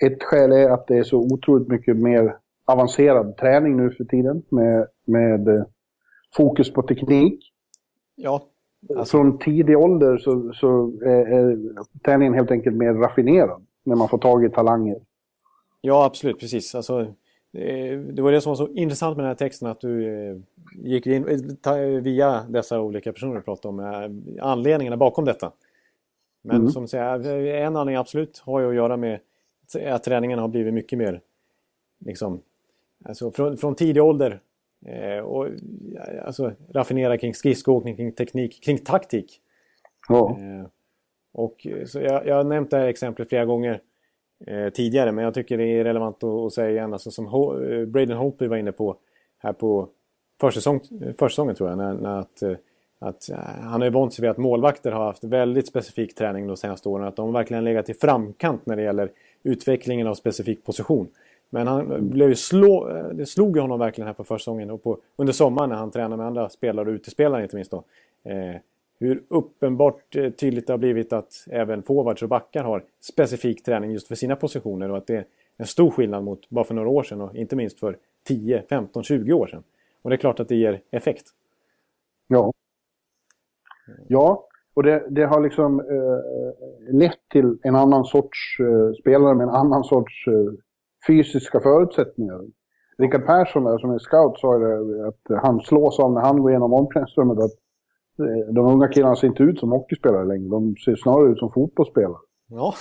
ett skäl är att det är så otroligt mycket mer avancerad träning nu för tiden med, med eh, fokus på teknik. Ja. Alltså. Från tidig ålder så, så är, är träningen helt enkelt mer raffinerad när man får tag i talanger. Ja, absolut, precis. Alltså, det var det som var så intressant med den här texten att du eh, gick in via dessa olika personer du pratade om, eh, anledningarna bakom detta. Men mm. som säger, en anledning absolut har ju att göra med att träningen har blivit mycket mer liksom, alltså från, från tidig ålder eh, och alltså raffinera kring skridskoåkning, kring teknik, kring taktik. Ja. Eh, och så jag, jag har nämnt det här exemplet flera gånger eh, tidigare men jag tycker det är relevant att, att säga igen, alltså som Ho eh, Braden Holtby var inne på här på försäsong, eh, försäsongen tror jag, när, när att, eh, att han har ju vant sig vid att målvakter har haft väldigt specifik träning de senaste åren, att de verkligen legat i framkant när det gäller utvecklingen av specifik position. Men han blev slå, det slog ju honom verkligen här på försäsongen och på, under sommaren när han tränade med andra spelare och utespelare inte minst då. Eh, hur uppenbart eh, tydligt det har blivit att även forwards och backar har specifik träning just för sina positioner och att det är en stor skillnad mot bara för några år sedan och inte minst för 10, 15, 20 år sedan. Och det är klart att det ger effekt. Ja. Ja, och det, det har liksom eh, lett till en annan sorts eh, spelare med en annan sorts eh, fysiska förutsättningar. Rickard Persson som är scout sa det, att han slås av när han går igenom omklädningsrummet att de unga killarna ser inte ut som hockeyspelare längre. De ser snarare ut som fotbollsspelare. Ja,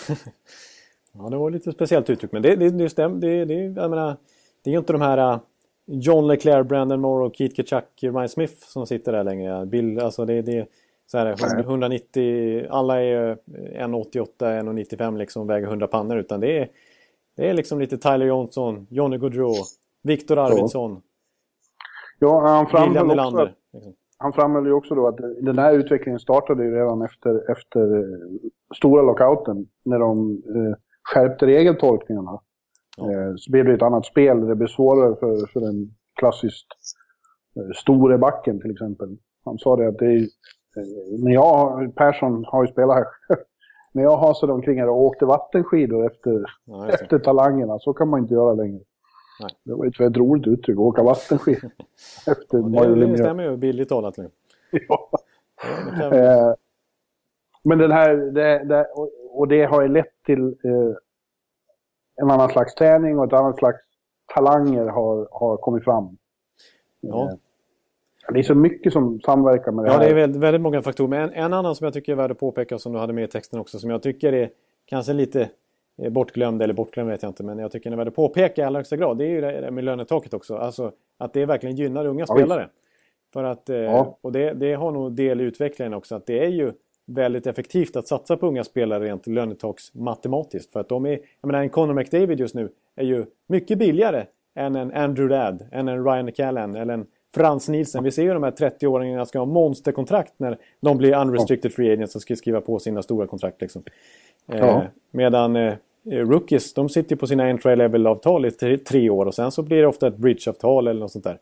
ja det var lite speciellt uttryck. Men det, det, det stämmer. Det, det, jag menar, det är ju inte de här eh, John Leclerc, Brandon Morrow, Keith Kachuk, Ryan Smith som sitter där längre. Bill, alltså det, det, så här, 190, alla är 1,88, 1,95 liksom, väger 100 pannor. Utan det är, det är liksom lite Tyler Johnson, Johnny Gaudreau, Viktor Arvidsson. Ja, han framhöll, också att, liksom. Han framhöll ju också då att den här utvecklingen startade ju redan efter, efter eh, stora lockouten. När de eh, skärpte regeltolkningarna. Ja. Eh, så blev det ett annat spel. Det blev svårare för, för den klassiskt eh, store backen till exempel. Han sa det att det är när jag, Persson har ju spelat här, när jag hasade omkring här och åkte vattenskidor efter, ja, efter talangerna, så kan man inte göra längre. Nej. Det var ett väldigt roligt uttryck, åka vattenskidor. efter ja, det, det stämmer ju, billigt talat nu. ja. ja vi... eh, men den här, det, det, och det har ju lett till eh, en annan slags träning och ett annat slags talanger har, har kommit fram. Ja. Eh, det är så mycket som samverkar med det här. Ja, det är väldigt, väldigt många faktorer. Men en, en, annan som jag tycker är värd att påpeka, som du hade med i texten också, som jag tycker är kanske lite bortglömd, eller bortglömd vet jag inte, men jag tycker den är värd att påpeka i allra högsta grad. Det är ju det med lönetaket också. Alltså att det verkligen gynnar unga ja, spelare. För att, eh, ja. Och det, det har nog del i utvecklingen också, att det är ju väldigt effektivt att satsa på unga spelare rent lönetaksmatematiskt. För att de är, jag menar en Conor McDavid just nu är ju mycket billigare än en Andrew Ladd, än en Ryan Callan eller en Frans Nielsen. Vi ser ju de här 30-åringarna ska ha monsterkontrakt när de blir unrestricted free agents och ska skriva på sina stora kontrakt. Liksom. Eh, ja. medan eh, rookies, de sitter på sina entry level-avtal i tre, tre, år och sen så blir det ofta ett bridge-avtal eller något sånt där.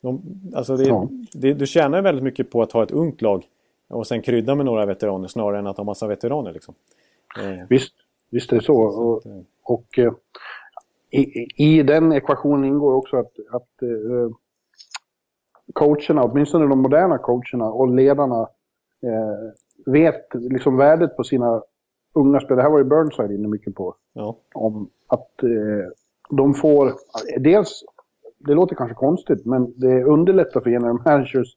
De, alltså det, ja. det, du tjänar väldigt mycket på att ha ett ungt lag och sen krydda med några veteraner snarare än att ha massa veteraner. Liksom. Eh. Visst, visst är det så. Och, och eh, i, i, den ekvationen ingår också att, att eh, coacherna, åtminstone de moderna coacherna och ledarna, eh, vet liksom värdet på sina unga spelare. Det här var ju Burnside inne mycket på. Ja. Om att eh, de får, dels, det låter kanske konstigt, men det underlättar för general managers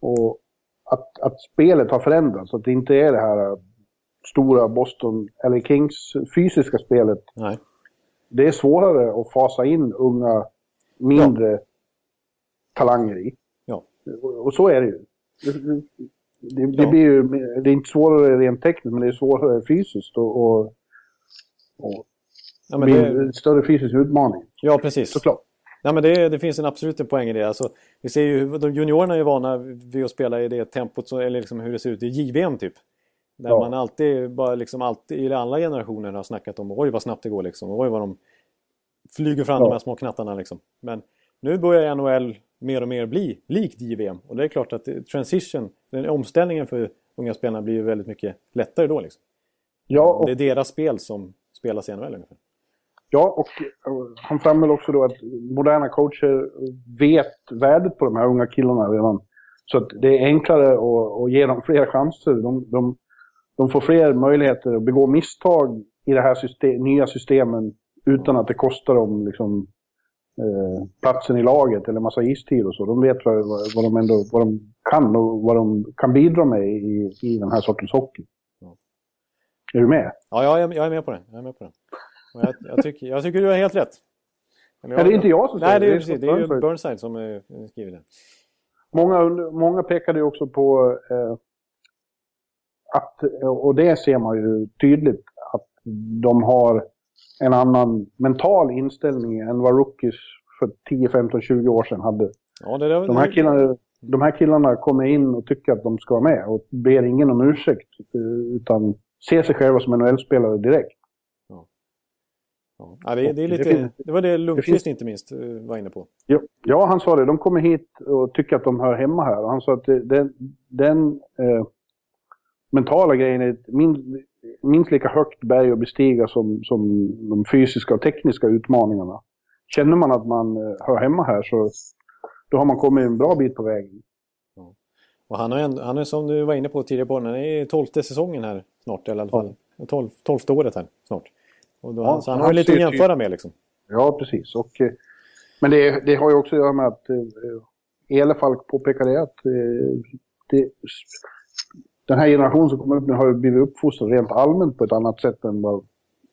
och att, att spelet har förändrats. Att det inte är det här stora Boston eller Kings fysiska spelet. Nej. Det är svårare att fasa in unga, mindre ja. talanger i. Och så är det ju. Det, det, ja. blir ju, det är inte svårare rent tekniskt, men det är svårare fysiskt. Och, och, och ja, men det en större fysisk utmaning. Ja, precis. Såklart. Nej, men det, det finns en absolut en poäng i det. Alltså, vi ser ju, de juniorerna är ju vana vid att spela i det tempot, så, eller liksom hur det ser ut i JVM typ. Där ja. man alltid, bara liksom alltid i alla generationer har snackat om oj vad snabbt det går liksom. Oj vad de flyger fram ja. de här små knattarna liksom. Men nu börjar NHL mer och mer bli likt JVM. Och det är klart att transition, den omställningen för unga spelarna blir ju väldigt mycket lättare då liksom. Ja, och... Det är deras spel som spelas i NHL ungefär. Ja, och han framhöll också då att moderna coacher vet värdet på de här unga killarna redan. Så att det är enklare att, att ge dem fler chanser. De, de, de får fler möjligheter att begå misstag i det här system, nya systemen utan att det kostar dem liksom, eh, platsen i laget eller massa istid och så. De vet vad, vad, de ändå, vad de kan och vad de kan bidra med i, i den här sortens hockey. Ja. Är du med? Ja, jag är, jag är med på det. Jag är med på det. Jag, jag, tycker, jag tycker du har helt rätt. Men jag, det är inte jag som säger det. Nej, det är, det är, det är ju Burnside som skriver det. Många, många pekade ju också på eh, att, och det ser man ju tydligt, att de har en annan mental inställning än vad rookies för 10, 15, 20 år sedan hade. Ja, det där, de, här killarna, de här killarna kommer in och tycker att de ska vara med och ber ingen om ursäkt. Utan ser sig själva som NHL-spelare direkt. Ja, det, det, är lite, det, finns, det var det Lundqvist inte minst eh, var inne på. Ja, ja, han sa det. De kommer hit och tycker att de hör hemma här. Och han sa att den, den eh, mentala grejen är minst, minst lika högt berg att bestiga som, som de fysiska och tekniska utmaningarna. Känner man att man eh, hör hemma här så då har man kommit en bra bit på vägen. Ja. Och han, har ändå, han är som du var inne på tidigare på, han är tolfte säsongen här snart, eller i alla fall ja. tolfte året här snart. Och då, ja, så han har lite att jämföra med liksom. Ja, precis. Och, eh, men det, det, har ju också att göra med att eh, Elefalk påpekade att eh, det, den här generationen som kommer upp nu har ju blivit uppfostrad rent allmänt på ett annat sätt än vad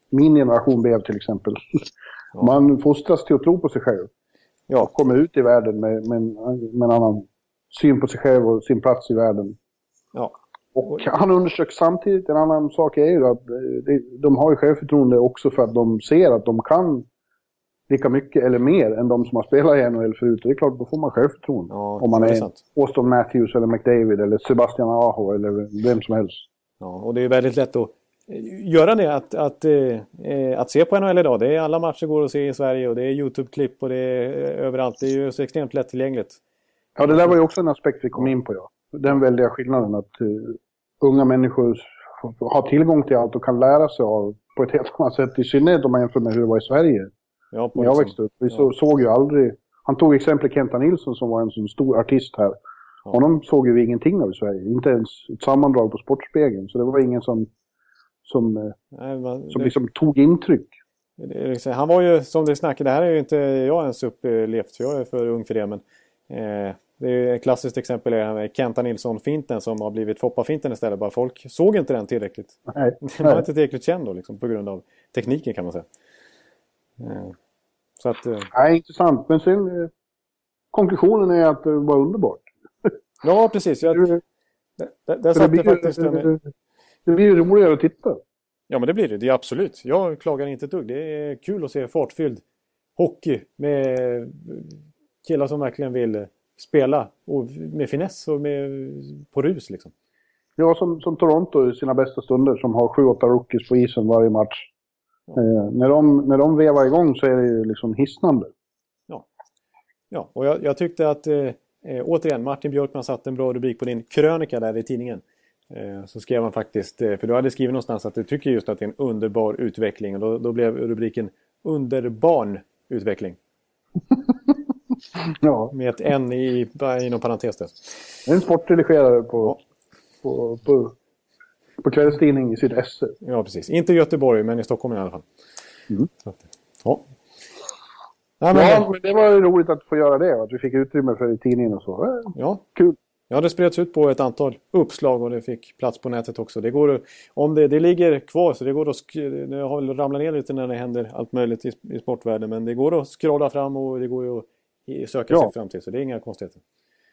min generation blev till exempel. Ja. Man fostras till att tro på sig själv. Ja. Och kommer ut i världen med, med, med en annan syn på sig själv och sin plats i världen. Ja. Och han undersöker samtidigt, en annan sak är ju att eh, de har ju självförtroende också för att de ser att de kan lika mycket eller mer än de som har spelat i NHL förut. det är klart, då får man självförtroende. Ja, Om man är, är Austin Matthews eller McDavid eller Sebastian Aho eller vem som helst. Ja, och det är väldigt lätt att göra det, att, att, eh, att se på NHL idag. Det är alla matcher går att se i Sverige och det är YouTube-klipp och det är överallt. Det är ju så extremt lättillgängligt. Ja, det där var ju också en aspekt vi kom in på, ja. Den väldiga skillnaden att uh, unga människor har tillgång till allt och kan lära sig av på ett helt annat sätt. I synnerhet om man jämför med hur det var i Sverige. Ja, När jag växte upp. Vi ja. såg ju aldrig... Han tog exempel Kenta Nilsson som var en sån stor artist här. Ja. Honom såg ju vi ingenting av i Sverige. Inte ens ett sammandrag på Sportspegeln. Så det var ingen som, som, eh, Nej, man, som det... liksom tog intryck. Liksom, han var ju, som det snackade, det här är ju inte jag ens upplevt för jag är för ung för det. Men, eh, det är ett klassiskt exempel är Kenta Nilsson-finten som har blivit Foppa-finten istället. Bara folk såg inte den tillräckligt. Nej, den var inte tillräckligt känd då, liksom, på grund av tekniken kan man säga. Eh, så att, eh, Nej, intressant. Men sen eh, konklusionen är att det var underbart. Ja, precis. Jag, där, där satt det, blir, faktiskt det, det, det blir roligare att titta. Ja, men det blir det. Det är absolut. Jag klagar inte ett dugg. Det är kul att se fartfylld hockey med killar som verkligen vill spela och med finess och med, på rus liksom. Ja, som, som Toronto i sina bästa stunder som har 7-8 rookies på isen varje match. Ja. Eh, när, de, när de vevar igång så är det ju liksom hisnande. Ja, ja och jag, jag tyckte att eh, eh, återigen Martin Björkman satte en bra rubrik på din krönika där i tidningen. Eh, så skrev han faktiskt, eh, för du hade skrivit någonstans att du tycker just att det är en underbar utveckling och då, då blev rubriken Underbarn utveckling. ja. Med ett N i, inom parentes där. En sportredigerare på, på, på, på kvällstidning i esse. Ja, precis. Inte i Göteborg, men i Stockholm i alla fall. Mm. Så, ja. Ja, men, ja, men det var roligt att få göra det. Att vi fick utrymme för det i tidningen och så. Ja. Kul. Ja, det spreds ut på ett antal uppslag och det fick plats på nätet också. Det går om det, det ligger kvar så det går att det har ramlat ner lite när det händer allt möjligt i, i sportvärlden. Men det går att scrolla fram och det går att söka ja. sig fram till. Så det är inga konstigheter.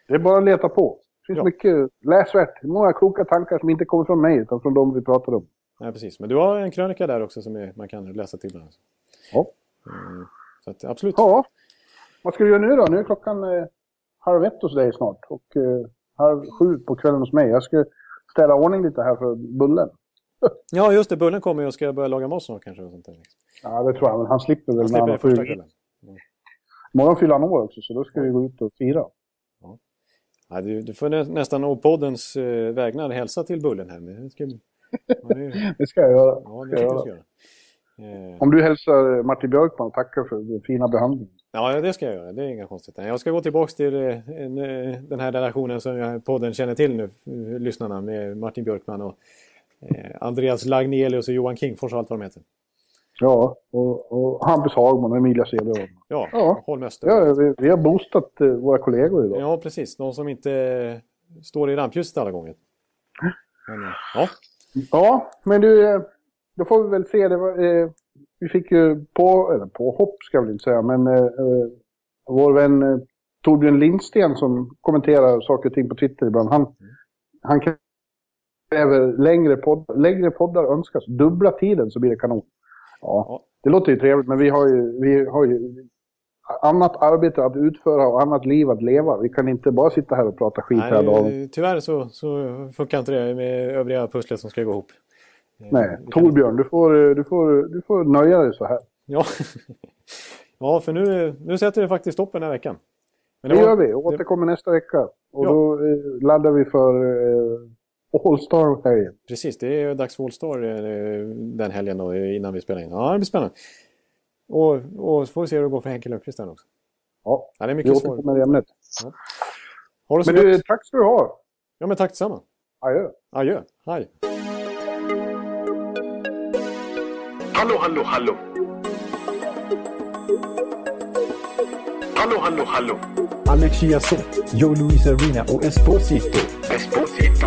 Det är bara att leta på. Det finns ja. mycket läsvärt. Många kloka tankar som inte kommer från mig utan från de vi pratar om. Nej, precis. Men du har en krönika där också som är, man kan läsa till. Alltså. Ja. Mm, så att, absolut. Ja. Vad ska du göra nu då? Nu är klockan eh, halv ett hos dig snart. Och eh, halv sju på kvällen hos mig. Jag ska ställa ordning lite här för Bullen. Ja, just det. Bullen kommer och ska börja laga mat snart kanske. Och sånt där. Ja, det tror jag. Men han slipper väl Han slipper när det första kvällen. Imorgon fyller han år också, så då ska vi gå ut och fira. Ja, du, du får nä, nästan å poddens eh, vägnar hälsa till Bullen här. Det ska, ja, det, Det ska jag göra. ja, det Ska jag ska göra. Eh, Om du hälsar Martin Björkman och tackar för den fina behandlingen. Ja, det ska jag göra. Det är inga konstigheter. Jag ska gå tillbaka till eh, eh, den här relationen som jag, podden känner till nu, lyssnarna, med Martin Björkman och Andreas Lagnelius och Johan Kingfors och allt vad de heter. Ja, och, och Hampus Hagman och Emilia Cederholm. Ja, Ja. Holm Öster. Ja, vi, vi har boostat eh, våra kollegor idag. Ja, precis. De som inte eh, står i rampljuset alla gånger. Men, eh, ja. Ja, men du, då får vi väl se. Det var, eh, vi fick ju på, eller påhopp ska jag väl inte säga, men eh, vår vän eh, Torbjörn Lindsten som kommenterar saker och ting på Twitter ibland, han, han kräver längre, podd, längre poddar önskas. Dubbla tiden så blir det kanon. Ja, det låter ju trevligt, men vi har ju, vi har ju annat arbete att utföra och annat liv att leva. Vi kan inte bara sitta här och prata skit hela dagen. Nej, tyvärr så, så funkar inte det med övriga pusslet som ska gå ihop. Eh, Nej, Torbjörn, du får, du, får, du får nöja dig så här. Ja, ja för nu, nu sätter vi faktiskt stopp den här veckan. Men Det var- gör vi. Återkommer nästa vecka. Och Ja. då eh, laddar vi för eh, All-Star-helgen. Precis, det är dags för All-Star eh, den helgen då, innan vi spelar in. Ja, det blir spännande. Och, och så får vi se hur det går för Henke Lundqvist där också. Ja, Ja, det är vi mycket svårt. återkommer i ämnet. Ha det så Men du, tack ska du ha. Ja, men tack detsamma. Adjö. Adjö. Hej. Hallå, hallå, hallå. Hallå, hallå, hallå. Alex Chiazot, Joe Luis Arena och Esposito. Esposito.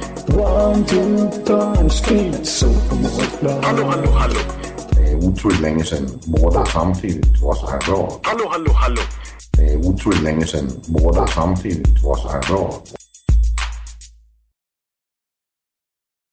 One, two, time, speed, so Hallå, hallå, hallå. Det er utroligt længe siden mor, der samtidig også har råd. Hallå, hallå, hallå. Det er utroligt længe siden mor, der samtidig også har råd.